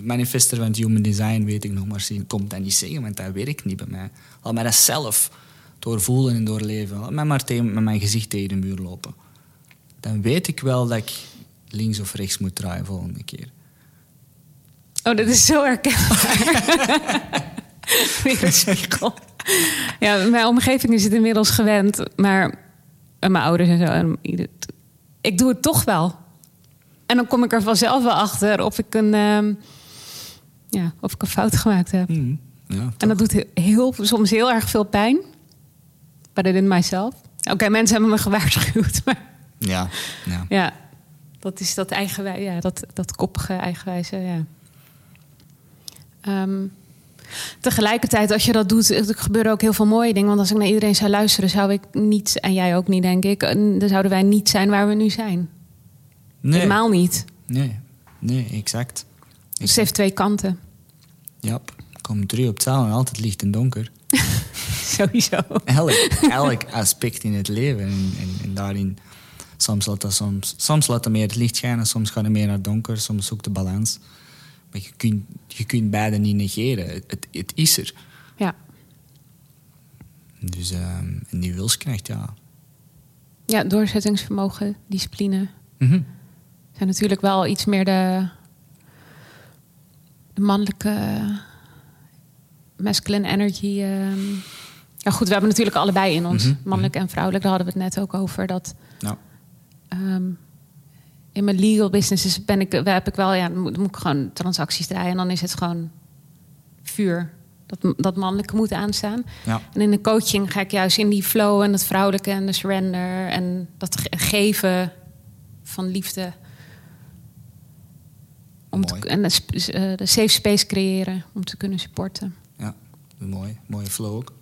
manifester van het human design weet ik nog maar zien. Komt dat niet zeggen, want dat werkt niet bij mij. Laat mij dat zelf doorvoelen en doorleven. Laat mij maar tegen, met mijn gezicht tegen de muur lopen. Dan weet ik wel dat ik links of rechts moet draaien volgende keer. Oh, dat is zo herkenbaar. Weer een spiegel. Ja, mijn omgeving is het inmiddels gewend, maar en mijn ouders en zo. En ik doe het toch wel. En dan kom ik er vanzelf wel achter of ik een, ehm, ja, of ik een fout gemaakt heb. Mm, ja, En dat doet he- heel, soms heel erg veel pijn. But I did myself. Oké, mensen hebben me gewaarschuwd, maar ja, ja. ja, dat is dat eigenwij, ja, dat, dat koppige eigenwijze, ja. Ehm, tegelijkertijd, als je dat doet, er gebeuren ook heel veel mooie dingen. Want als ik naar iedereen zou luisteren, zou ik niet, en jij ook niet, denk ik, en dan zouden wij niet zijn waar we nu zijn. Nee, Helemaal niet. nee, nee, exact. Dus het heeft twee kanten. Ja, kom drie op taal en altijd licht en donker. Sowieso. elk, elk aspect in het leven. En, en, en daarin, soms laat, dat soms, soms laat het meer het licht schijnen, soms gaat het meer naar het donker, soms zoekt de balans. Maar je kunt, je kunt beide niet negeren. Het, het, is er. Ja. Dus, ehm, en die wilskracht, ja. ja, doorzettingsvermogen, discipline. Mhm. zijn natuurlijk wel iets meer de, de mannelijke masculine energy. ehm. Ja, goed, we hebben natuurlijk allebei in ons, Mhm, mannelijk en vrouwelijk. Daar hadden we het net ook over. Dat Nou, in mijn legal businesses ben ik, heb ik wel, ja, dan moet, ik gewoon transacties draaien en dan is het gewoon vuur. Dat, dat mannelijke moet aanstaan. ja. En in de coaching ga ik juist in die flow en het vrouwelijke en de surrender en dat ge- geven van liefde. Om te, en de, eh, de safe space creëren om te kunnen supporten. Ja, mooi. Mooie flow ook.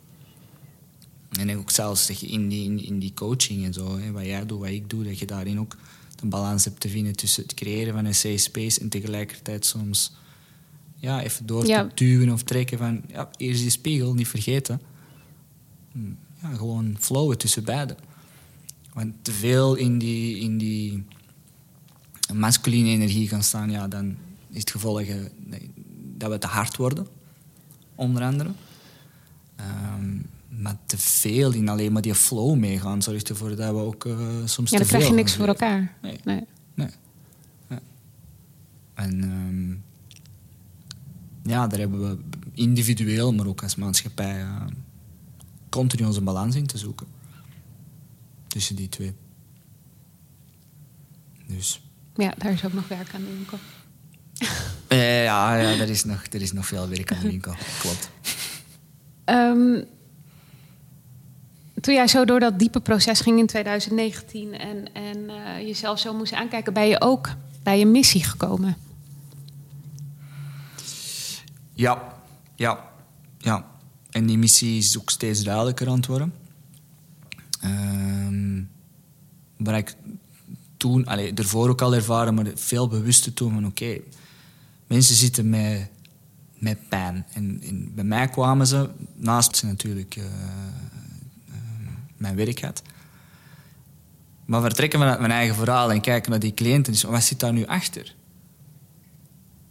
En ook zelfs dat je in die, in, in die coaching en zo, hè, wat jij doet, wat ik doe, dat je daarin ook de balans hebt te vinden tussen het creëren van een safe space en tegelijkertijd soms ja, even door Ja. te duwen of trekken van, ja, hier is die spiegel, niet vergeten. Hm, Ja, gewoon flowen tussen beiden. Want te veel in die, in die masculine energie gaan staan, ja, dan is het gevolg eh, dat we te hard worden, onder andere. Ehm, maar te veel in alleen maar die flow meegaan, zorgt ervoor dat we ook eh, soms Ja, te dan krijg je niks voor elkaar. Nee. Nee. Nee. Ja. En ehm, ja, daar hebben we individueel, maar ook als maatschappij, eh, continu onze balans in te zoeken. Tussen die twee. Dus Ja, daar is ook nog werk aan de winkel. ja, ja er, is nog, er is nog veel werk aan de winkel. Klopt. Ehm, toen jij zo door dat diepe proces ging in 2019 en, en eh, jezelf zo moest aankijken, ben je ook bij je missie gekomen. Ja, ja, ja. En die missie is ook steeds duidelijker aan het worden. Ehm, waar ik toen, allee, ervoor ook al ervaren, maar veel bewuster toen van oké, mensen zitten met, met pijn. En, bij mij kwamen ze, naast ze natuurlijk eh, mijn werk had. Maar vertrekken vanuit mijn eigen verhaal en kijken naar die cliënten, is wat zit daar nu achter?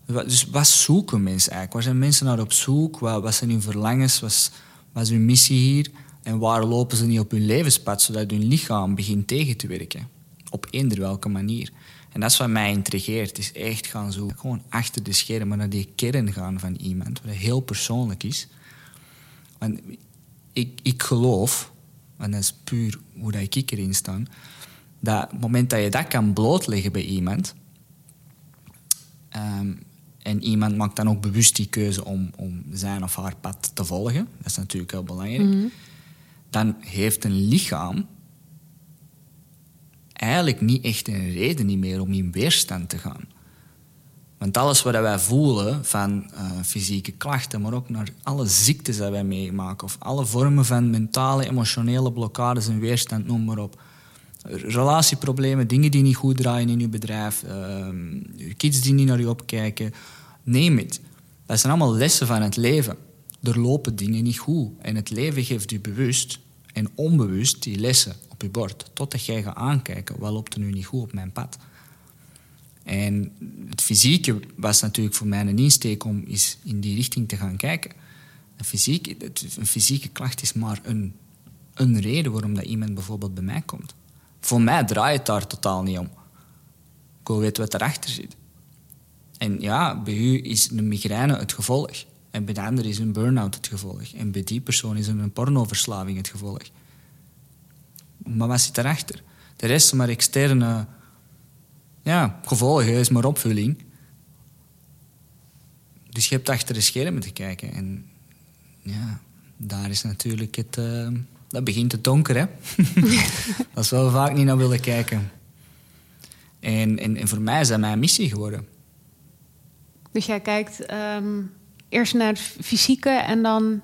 Dus wat zoeken mensen eigenlijk? Waar zijn mensen naar op zoek? Wat, zijn hun verlangens? Wat wat is hun missie hier? En waar lopen ze niet op hun levenspad, zodat hun lichaam begint tegen te werken? Op eender welke manier. En dat is wat mij intrigeert, is echt gaan zoeken. Gewoon achter de schermen naar die kern gaan van iemand, wat heel persoonlijk is. Want ik, ik geloof, en dat is puur hoe dat ik erin sta, dat het moment dat je dat kan blootleggen bij iemand, Ehm, en iemand maakt dan ook bewust die keuze om, om zijn of haar pad te volgen. Dat is natuurlijk heel belangrijk. Dan heeft een lichaam eigenlijk niet echt een reden niet meer om in weerstand te gaan. Want alles wat wij voelen van eh, fysieke klachten, maar ook naar alle ziektes die wij meemaken, of alle vormen van mentale, emotionele blokkades en weerstand, noem maar op. Relatieproblemen, dingen die niet goed draaien in je bedrijf, je kids die niet naar je opkijken, neem het. Dat zijn allemaal lessen van het leven. Er lopen dingen niet goed. En het leven geeft u bewust en onbewust die lessen op je bord. Totdat jij gaat aankijken, wat loopt er nu niet goed op mijn pad? En het fysieke was natuurlijk voor mij een insteek om eens in die richting te gaan kijken. Een, fysiek, een fysieke klacht is maar een, een reden waarom dat iemand bijvoorbeeld bij mij komt. Voor mij draait het daar totaal niet om. Ik wil weten wat erachter zit. En ja, bij u is een migraine het gevolg. En bij de ander is een burn-out het gevolg. En bij die persoon is een pornoverslaving het gevolg. Maar wat zit erachter? De rest maar externe ja, gevolgen, is maar opvulling. Dus je hebt achter de schermen te kijken. En ja, daar is natuurlijk het... Uh, dat begint te donker, hè. dat is wel vaak niet naar willen kijken. En, en, en, voor mij is dat mijn missie geworden. Dus jij kijkt um, eerst naar het fysieke en dan...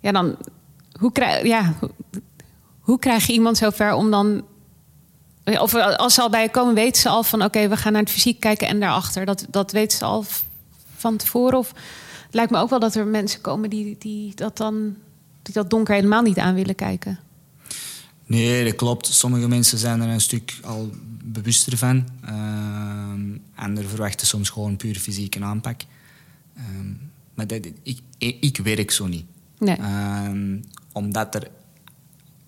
Ja, dan... Hoe krijg, ja, hoe krijg je iemand zover om dan. Of als ze al bij je komen, weten ze al van oké, we gaan naar het fysiek kijken en daarachter. Dat, dat weten ze al van tevoren. Of het lijkt me ook wel dat er mensen komen die, die dat dan die dat donker helemaal niet aan willen kijken. Nee, dat klopt. Sommige mensen zijn er een stuk al bewuster van. Uh, anderen verwachten soms gewoon puur fysieke aanpak. Uh, maar dat, ik, ik werk zo niet. Nee. Uh, omdat er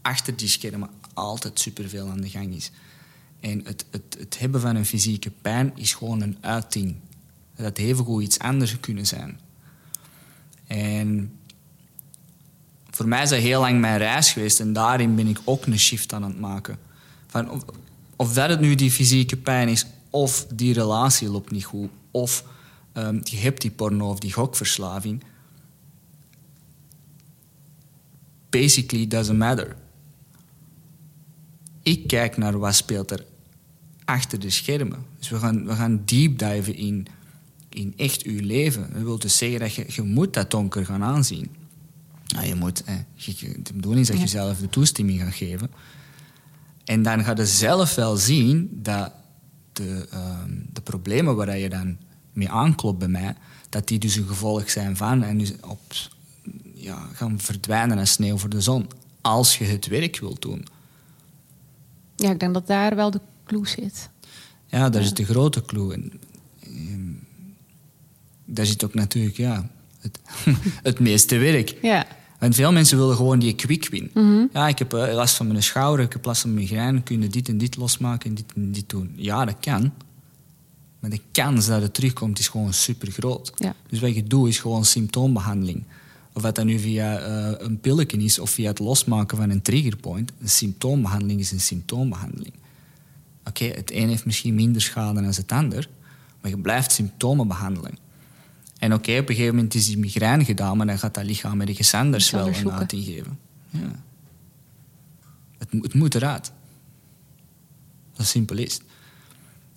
achter die schermen altijd superveel aan de gang is. En het, het, het hebben van een fysieke pijn is gewoon een uiting. Dat goed iets anders kunnen zijn. En voor mij is dat heel lang mijn reis geweest en daarin ben ik ook een shift aan het maken. Van of, dat het nu die fysieke pijn is, of die relatie loopt niet goed, of um, je hebt die porno of die gokverslaving. Basically doesn't matter ik kijk naar wat speelt er achter de schermen. Dus we gaan, we gaan deep diven in, in echt uw leven. Dat wil dus zeggen dat je, je moet dat donker gaan aanzien. Nou, je moet, eh, de bedoeling is dat je zelf de toestemming gaat geven. En dan ga je zelf wel zien dat de, uh, de problemen waar je dan mee aanklopt bij mij, dat die dus een gevolg zijn van en dus op, ja, gaan verdwijnen als sneeuw voor de zon. Als je het werk wilt doen. Ja, ik denk dat daar wel de clue zit. Ja, daar zit de grote clue. En, ehm, daar zit ook natuurlijk ja, het, het meeste werk. Ja. En veel mensen willen gewoon die quick win. Mhm. Ja, ik heb uh, last van mijn schouder, ik heb last van mijn migraine, kunnen dit en dit losmaken en dit en dit doen. Ja, dat kan. Maar de kans dat het terugkomt is gewoon super groot. Ja. Dus wat je doet is gewoon symptoombehandeling. Of dat dan nu via uh, een pilletje is of via het losmaken van een triggerpoint. Een symptoombehandeling is een symptoombehandeling. Oké, het een heeft misschien minder schade dan het ander, maar je blijft symptomen behandelen. En oké, op een gegeven moment is die migraine gedaan, maar dan gaat dat lichaam ergens anders wel een uiting geven. Ja. Het, het moet eruit. Dat simpel is.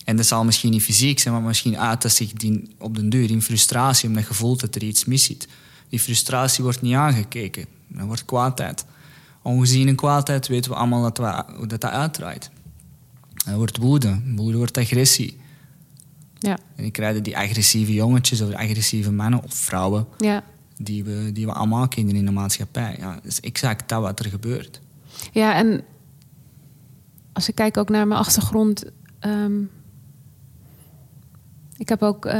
En dat zal misschien niet fysiek zijn, maar misschien uit dat zich die op den duur in frustratie, omdat je voelt dat er iets mis zit. Die frustratie wordt niet aangekeken. Dat wordt kwaadheid. Ongezien in kwaadheid weten we allemaal dat we, hoe dat, dat uitdraait. Dat wordt woede. Woede wordt agressie. Ja. En ik krijg die agressieve jongetjes of agressieve mannen of vrouwen... Ja. Die, we, die we allemaal kennen in de maatschappij. Ja, dat is exact dat wat er gebeurt. Ja, en als ik kijk ook naar mijn achtergrond... Ehm, ik heb ook uh,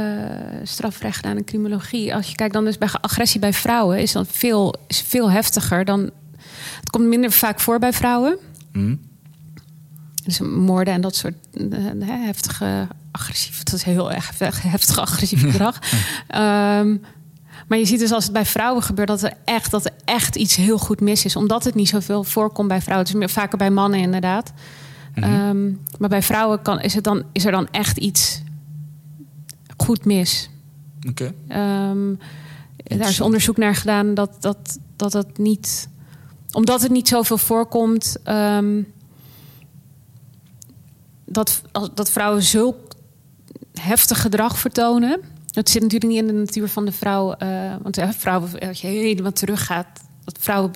strafrecht gedaan in criminologie. Als je kijkt dan dus bij agressie bij vrouwen is dan veel, is veel heftiger dan. Het komt minder vaak voor bij vrouwen. Mm. Dus moorden en dat soort uh, heftige agressief. Dat is heel erg heftig agressief gedrag. um, maar je ziet dus als het bij vrouwen gebeurt dat er echt, dat er echt iets heel goed mis is. Omdat het niet zoveel voorkomt bij vrouwen. Het is meer vaker bij mannen inderdaad. Mm -hmm. um, maar bij vrouwen kan, is, het dan, is er dan echt iets goed mis. Oké. Ehm, daar is onderzoek naar gedaan dat, dat, dat het niet. Omdat het niet zoveel voorkomt. Um, dat, dat vrouwen zulk heftig gedrag vertonen. Dat zit natuurlijk niet in de natuur van de vrouw. eh, want hè, vrouwen, als je helemaal teruggaat, dat vrouwen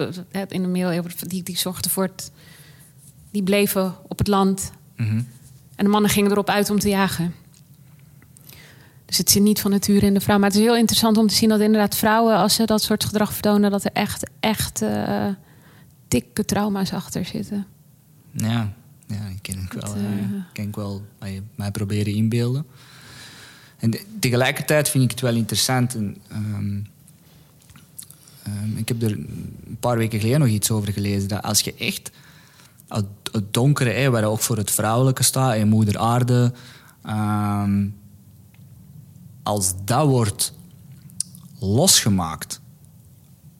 in de middeleeuwen, die, die zorgden voor het. Die bleven op het land. Mhm. En de mannen gingen erop uit om te jagen. Dus het zit niet van nature in de vrouw. Maar het is heel interessant om te zien dat inderdaad vrouwen, als ze dat soort gedrag vertonen, dat er echt, echt eh, dikke trauma's achter zitten. Ja, ja die ken ik wel. Dat, eh, eh, ken ik wel bij mij proberen inbeelden. En tegelijkertijd vind ik het wel interessant. En, ehm, ehm, ik heb er een paar weken geleden nog iets over gelezen. Dat als je echt het, het donkere, hè, waar ook voor het vrouwelijke staat, en moeder aarde, ehm, als dat wordt losgemaakt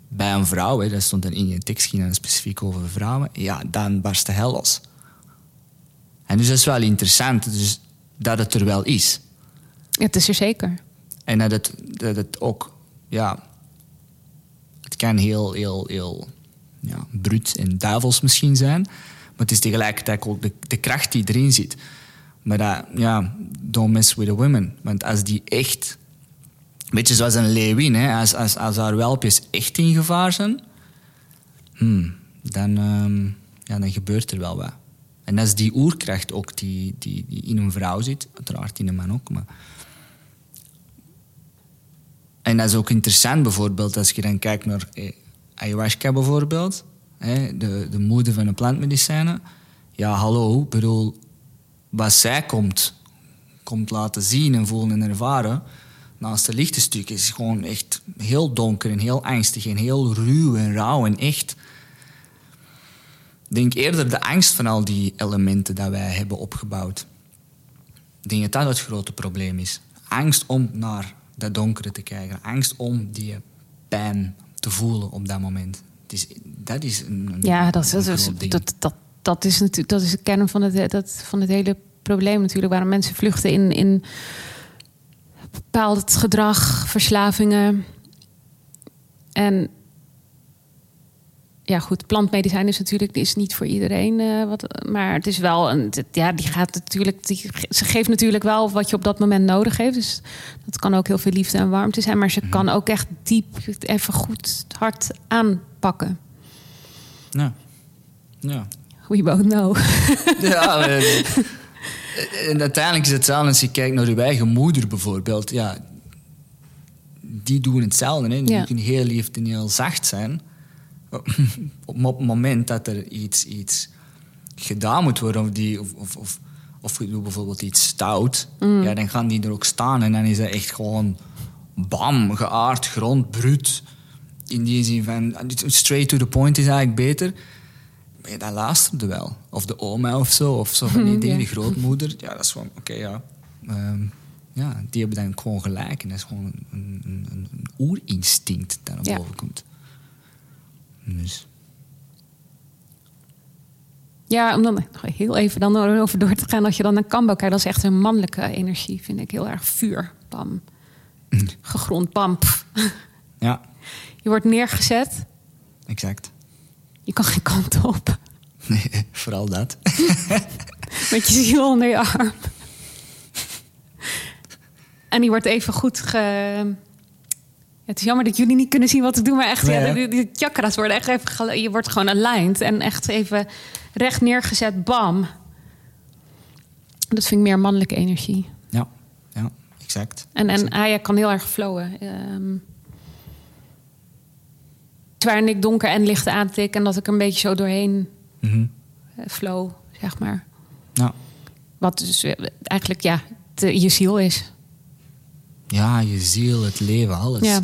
bij een vrouw, hè, dat stond in je tekst ging dan specifiek over vrouwen, ja, dan barst de hel los. En dus dat is wel interessant, dus dat het er wel is. Het is er zeker. En dat het, dat het ook, ja, het kan heel, heel, heel ja, bruut en duivels misschien zijn, maar het is tegelijkertijd ook de, de kracht die erin zit. Maar dat, ja, don't mess with the women. Want als die echt, een beetje zoals een leeuwin, hè, als, als, als haar welpjes echt in gevaar zijn, hmm, dan, ehm, ja, dan gebeurt er wel wat. En dat is die oerkracht ook die, die, die in een vrouw zit, uiteraard in een man ook, maar... En dat is ook interessant bijvoorbeeld als je dan kijkt naar eh, ayahuasca bijvoorbeeld. Hè, de, de moeder van de plantmedicijnen. Ja, hallo, bedoel, wat zij komt, komt laten zien en voelen en ervaren... naast het lichte stuk is gewoon echt heel donker en heel angstig en heel ruw en rauw en echt... Ik denk eerder de angst van al die elementen dat wij hebben opgebouwd. Ik denk dat dat het grote probleem is. Angst om naar dat donkere te kijken. Angst om die pijn te voelen op dat moment. Het is, dat is een, een- Ja, dat, is, dat, dat, dat, is natuurlijk, dat is de kern van het, dat, van het hele probleem natuurlijk. Waarom mensen vluchten in, in bepaald gedrag, verslavingen. En ja, goed, plantmedicijn is natuurlijk is niet voor iedereen. eh, wat, maar het is wel een. Ja, die gaat natuurlijk. Die, ze geeft natuurlijk wel wat je op dat moment nodig heeft. Dus dat kan ook heel veel liefde en warmte zijn. Maar ze Mhm. kan ook echt diep, even goed, hard aanpakken. Ja. Ja. We both know. ja en uiteindelijk is het hetzelfde als je kijkt naar je eigen moeder bijvoorbeeld. Ja, die doen hetzelfde. Hè. Die Ja. kunnen heel lief en heel zacht zijn. Op het moment dat er iets, iets gedaan moet worden, of, die, of, of, of, of je doet bijvoorbeeld iets stout, ja, dan gaan die er ook staan en dan is dat echt gewoon bam, geaard, grond, bruut. In die zin van straight to the point is eigenlijk beter. Ja, dat luisterde wel. Of de oma of zo, of zo van die dingen, Ja. die grootmoeder. Ja, dat is gewoon, oké, ja. Ehm, ja, die hebben dan gewoon gelijk. En dat is gewoon een, een, een, een oerinstinct dat naar Ja. boven komt. Dus, Ja, om dan heel even dan over door te gaan. Als je dan naar Kambo kijkt, dat is echt een mannelijke energie, vind ik. Heel erg vuur, bam. Gegrond, bam. ja, Je wordt neergezet, exact. Je kan geen kant op. Nee, vooral dat. Met je ziel onder je arm. En die wordt even goed ge... Ja, het is jammer dat jullie niet kunnen zien wat ik doe, maar echt, Nee, ja, die chakras worden echt even... Je wordt gewoon aligned en echt even recht neergezet, bam. Dat vind ik meer mannelijke energie. Ja, ja, exact. En, en Aya kan heel erg flowen. Ehm waarin ik donker en licht aantik en dat ik een beetje zo doorheen Mhm. eh, flow, zeg maar. Ja. Wat dus eh, eigenlijk ja, de, je ziel is. ja, je ziel, het leven, alles. Ja.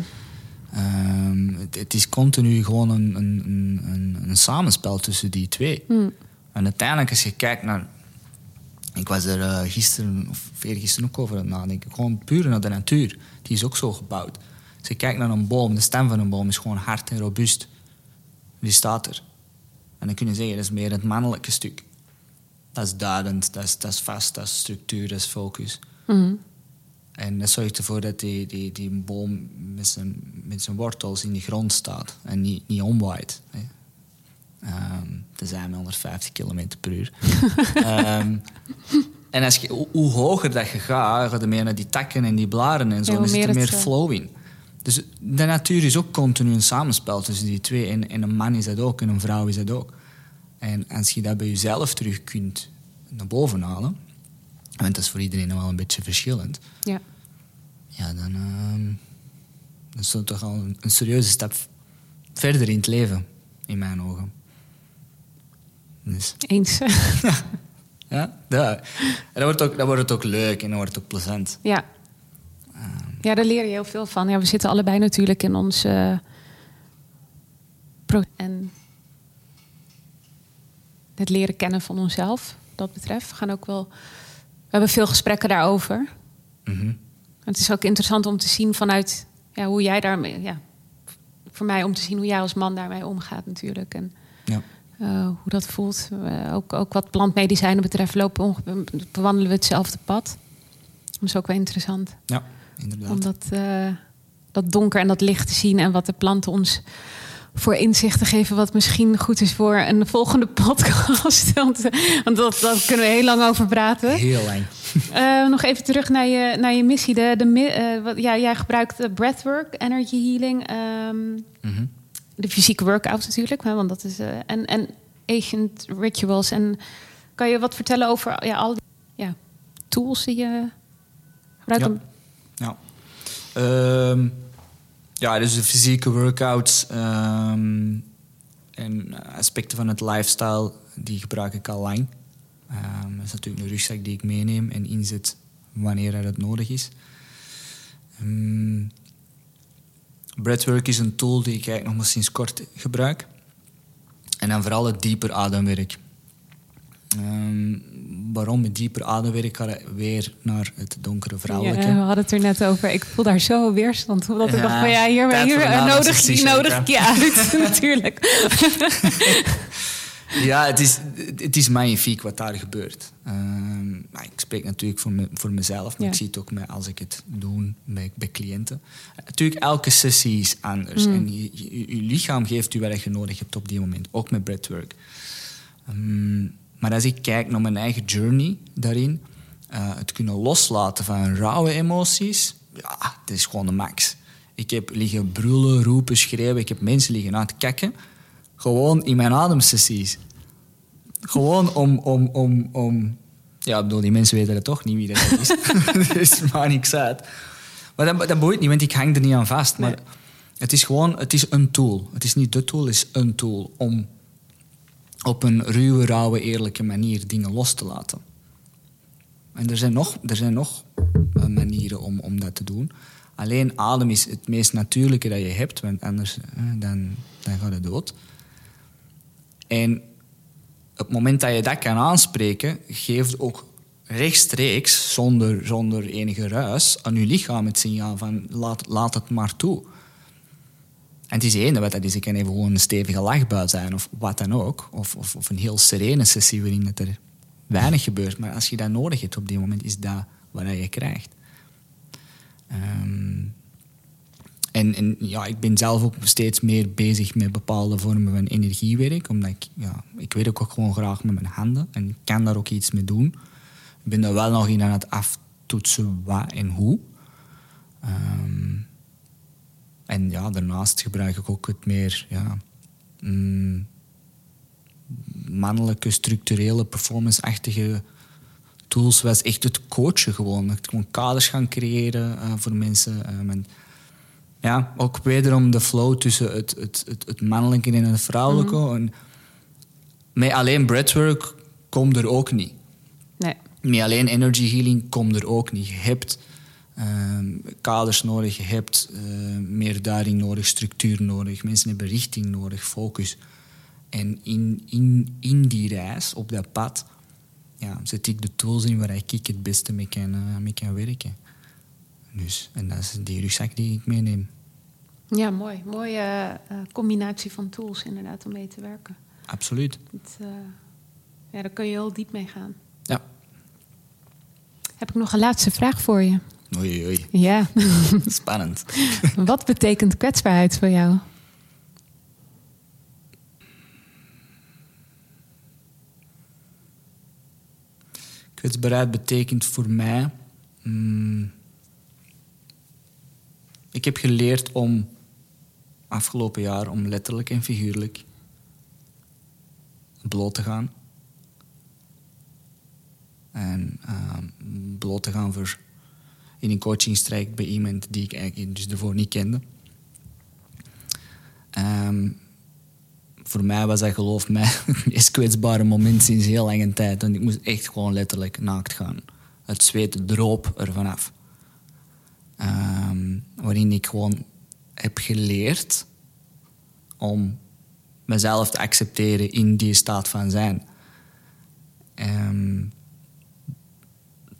Ehm, het, het is continu gewoon een, een, een, een, een samenspel tussen die twee. Hmm. En uiteindelijk, als je kijkt naar. Ik was er eh, gisteren of eergisteren ook over aan het nadenken. Gewoon puur naar de natuur. Die is ook zo gebouwd. Als je kijkt naar een boom, de stem van een boom is gewoon hard en robuust. Die staat er. En dan kun je zeggen, dat is meer het mannelijke stuk. Dat is duidend, dat is, dat is vast, dat is structuur, dat is focus. Mhm. En dat zorgt ervoor dat die, die, die boom met zijn, met zijn wortels in de grond staat en niet, niet omwaait. Hè. Ehm, tenzij met 150 km per uur. Ehm, En als je, hoe- hoe hoger dat je gaat, ga je meer naar die takken en die blaren en zo. Ja, hoe dan zit er meer flow in. Dus de natuur is ook continu een samenspel tussen die twee. En, en een man is dat ook en een vrouw is dat ook. En als je dat bij jezelf terug kunt naar boven halen, want dat is voor iedereen wel een beetje verschillend, Ja. ja, dan, ehm, is dat toch al een, een serieuze stap verder in het leven, in mijn ogen. Dus, Eens. ja, dat, en dan wordt, ook, dan wordt het ook leuk en dan wordt het ook plezant. ja. Ja, daar leer je heel veel van. Ja, we zitten allebei natuurlijk in ons... eh, en het leren kennen van onszelf, dat betreft. We gaan ook wel... We hebben veel gesprekken daarover. Mhm. Het is ook interessant om te zien vanuit ja, hoe jij daarmee... Ja, voor mij om te zien hoe jij als man daarmee omgaat natuurlijk. En Ja. eh, hoe dat voelt. Ook, ook wat plantmedicijnen betreft lopen bewandelen we hetzelfde pad. Dat is ook wel interessant. ja, inderdaad. Om dat, eh, dat donker en dat licht te zien en wat de planten ons voor inzicht te geven, wat misschien goed is voor een volgende podcast. want want dat, dat kunnen we heel lang over praten. Heel lang. Eh, nog even terug naar je, naar je missie. De, de, eh, wat, ja, jij gebruikt breathwork, energy healing, ehm, Mhm. de fysieke workouts natuurlijk, hè, want dat is en, en ancient rituals. En kan je wat vertellen over ja, al die ja, tools die je gebruikt? Ja. om- Ja. Ehm, ja, dus de fysieke workouts ehm, en aspecten van het lifestyle, die gebruik ik al lang. Ehm, dat is natuurlijk een rugzak die ik meeneem en inzet wanneer er het nodig is. Breathwork is een tool die ik eigenlijk nog maar sinds kort gebruik. En dan vooral het dieper ademwerk. Ehm, waarom het dieper ademwerk? Weer naar het donkere vrouwelijke. Ja, we hadden het er net over. Ik voel daar zo weerstand. Omdat ik dacht van ja, hier, tijd hier eh, nodig, nodig ik je uit. natuurlijk. Ja, het is, het is magnifiek wat daar gebeurt. Ehm, maar ik spreek natuurlijk voor, me, voor mezelf, maar Ja. ik zie het ook met, als ik het doe bij, bij cliënten. Natuurlijk, elke sessie is anders. Mm. En je, je, je lichaam geeft je wat je nodig hebt op die moment, ook met breathwork. Ehm, maar als ik kijk naar mijn eigen journey daarin, eh, het kunnen loslaten van rauwe emoties, ja, dat is gewoon de max. Ik heb liggen brullen, roepen, schreeuwen, ik heb mensen liggen aan het kakken. Gewoon in mijn ademsessies. Gewoon om, om, om, om... Ja, ik bedoel, die mensen weten het toch niet wie dat is. dus het maakt niks uit. Maar dat, dat boeit niet, want ik hang er niet aan vast. Maar het is gewoon, het is een tool. Het is niet de tool, het is een tool om op een ruwe, rauwe, eerlijke manier dingen los te laten. En er zijn nog, er zijn nog eh, manieren om, om dat te doen. Alleen adem is het meest natuurlijke dat je hebt, want anders eh, dan, dan gaat het dood. En op het moment dat je dat kan aanspreken, geeft ook rechtstreeks, zonder, zonder enige ruis, aan je lichaam het signaal van laat, laat het maar toe. En het is één dat is. Het kan even gewoon een stevige lachbui zijn of wat dan ook. Of, of, of een heel serene sessie waarin het er weinig gebeurt. Maar als je dat nodig hebt op die moment, is dat wat je krijgt. Ehm, en, en ja, ik ben zelf ook steeds meer bezig met bepaalde vormen van energiewerk. Omdat ik, ja, ik werk ook gewoon graag met mijn handen. En ik kan daar ook iets mee doen. Ik ben er wel nog in aan het aftoetsen wat en hoe. Ehm, en ja, daarnaast gebruik ik ook het meer ja, mm, mannelijke, structurele, performance-achtige tools. Was echt het coachen gewoon. Dat ik gewoon kaders gaan creëren eh, voor mensen. ehm, en ja, ook wederom de flow tussen het, het, het, het mannelijke en het vrouwelijke. En met alleen breathwork komt er ook niet. Nee. Met alleen energy healing komt er ook niet. Je hebt ehm, kaders nodig, je hebt eh, meer duiding nodig, structuur nodig. Mensen hebben richting nodig, focus. En in, in, in die reis, op dat pad, ja, zet ik de tools in waar ik het beste mee kan, eh, mee kan werken. Dus, en dat is die rugzak die ik meeneem. Ja, mooi. Mooie eh, combinatie van tools inderdaad om mee te werken. Absoluut. Ja, daar kun je heel diep mee gaan. Ja. Heb ik nog een laatste vraag voor je? Oei, oei. Ja. Spannend. Wat betekent kwetsbaarheid voor jou? Kwetsbaarheid betekent voor mij. mm, ik heb geleerd om afgelopen jaar om letterlijk en figuurlijk bloot te gaan. En ehm, bloot te gaan voor in een coachingstraject bij iemand die ik eigenlijk dus ervoor niet kende. Ehm, voor mij was dat, geloof mij, het kwetsbare moment sinds heel lange tijd. Want ik moest echt gewoon letterlijk naakt gaan. Het zweet droop er vanaf. Ehm, waarin ik gewoon heb geleerd om mezelf te accepteren in die staat van zijn. Ehm,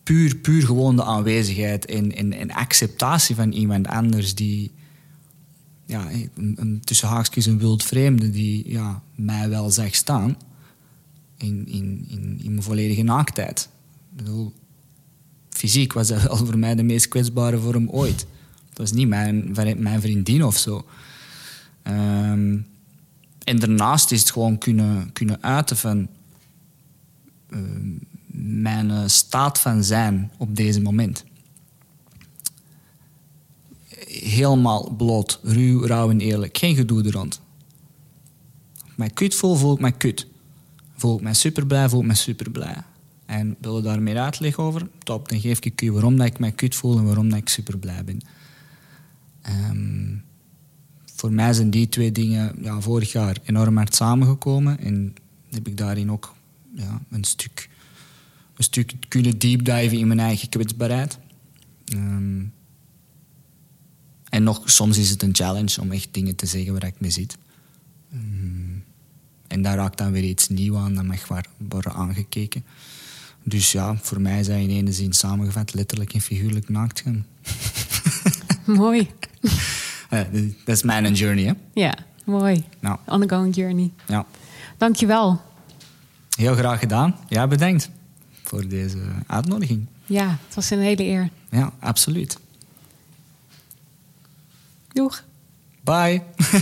puur, puur gewoon de aanwezigheid en, en, en acceptatie van iemand anders die, ja, een, tussen haakjes een wild vreemde die ja, mij wel zag staan in, in, in, in mijn volledige naaktheid. Ik bedoel, fysiek was dat wel voor mij de meest kwetsbare vorm ooit. Het was niet mijn, mijn vriendin of zo. Ehm, en daarnaast is het gewoon kunnen, kunnen uiten van ehm, mijn eh, staat van zijn op deze moment. Helemaal bloot, ruw, rauw en eerlijk. Geen gedoe er rond. Mij kut voel, voel ik mij kut. Voel ik mij super blij, voel ik mij super blij. En wil je daar meer uitleg over? Top, dan geef ik u waarom dat ik mij kut voel en waarom dat ik super blij ben. Ehm, voor mij zijn die twee dingen ja, vorig jaar enorm hard samengekomen. En heb ik daarin ook ja, een, stuk, een stuk kunnen deepdiven in mijn eigen kwetsbaarheid. Ehm, en nog, soms is het een challenge om echt dingen te zeggen waar ik mee zit. Um, en daar raakt dan weer iets nieuws aan, dat mag waar worden aangekeken. Dus ja, voor mij dat in ene zin samengevat letterlijk en figuurlijk naakt gaan. Mooi. Dat is mijn journey, hè? Ja, mooi. Nou. Ongoing journey. Ja. Dankjewel. Heel graag gedaan. Ja, bedankt voor deze uitnodiging. Ja, het was een hele eer. Ja, absoluut. Doeg. Bye.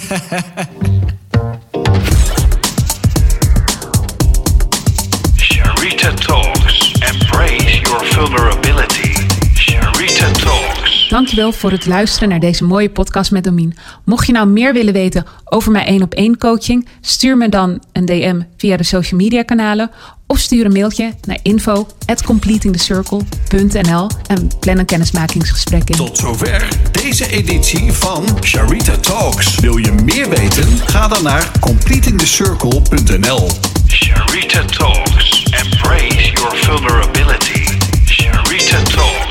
Sharita Talks. Embrace your vulnerability. Sharita Talks. Dankjewel voor het luisteren naar deze mooie podcast met Domien. Mocht je nou meer willen weten over mijn 1 op 1 coaching, stuur me dan een DM via de social media kanalen of stuur een mailtje naar info at completingthecircle.nl en plan een kennismakingsgesprek in. Tot zover deze editie van Sharita Talks. Wil je meer weten? Ga dan naar completingthecircle.nl. Sharita Talks. Embrace your vulnerability. Sharita Talks.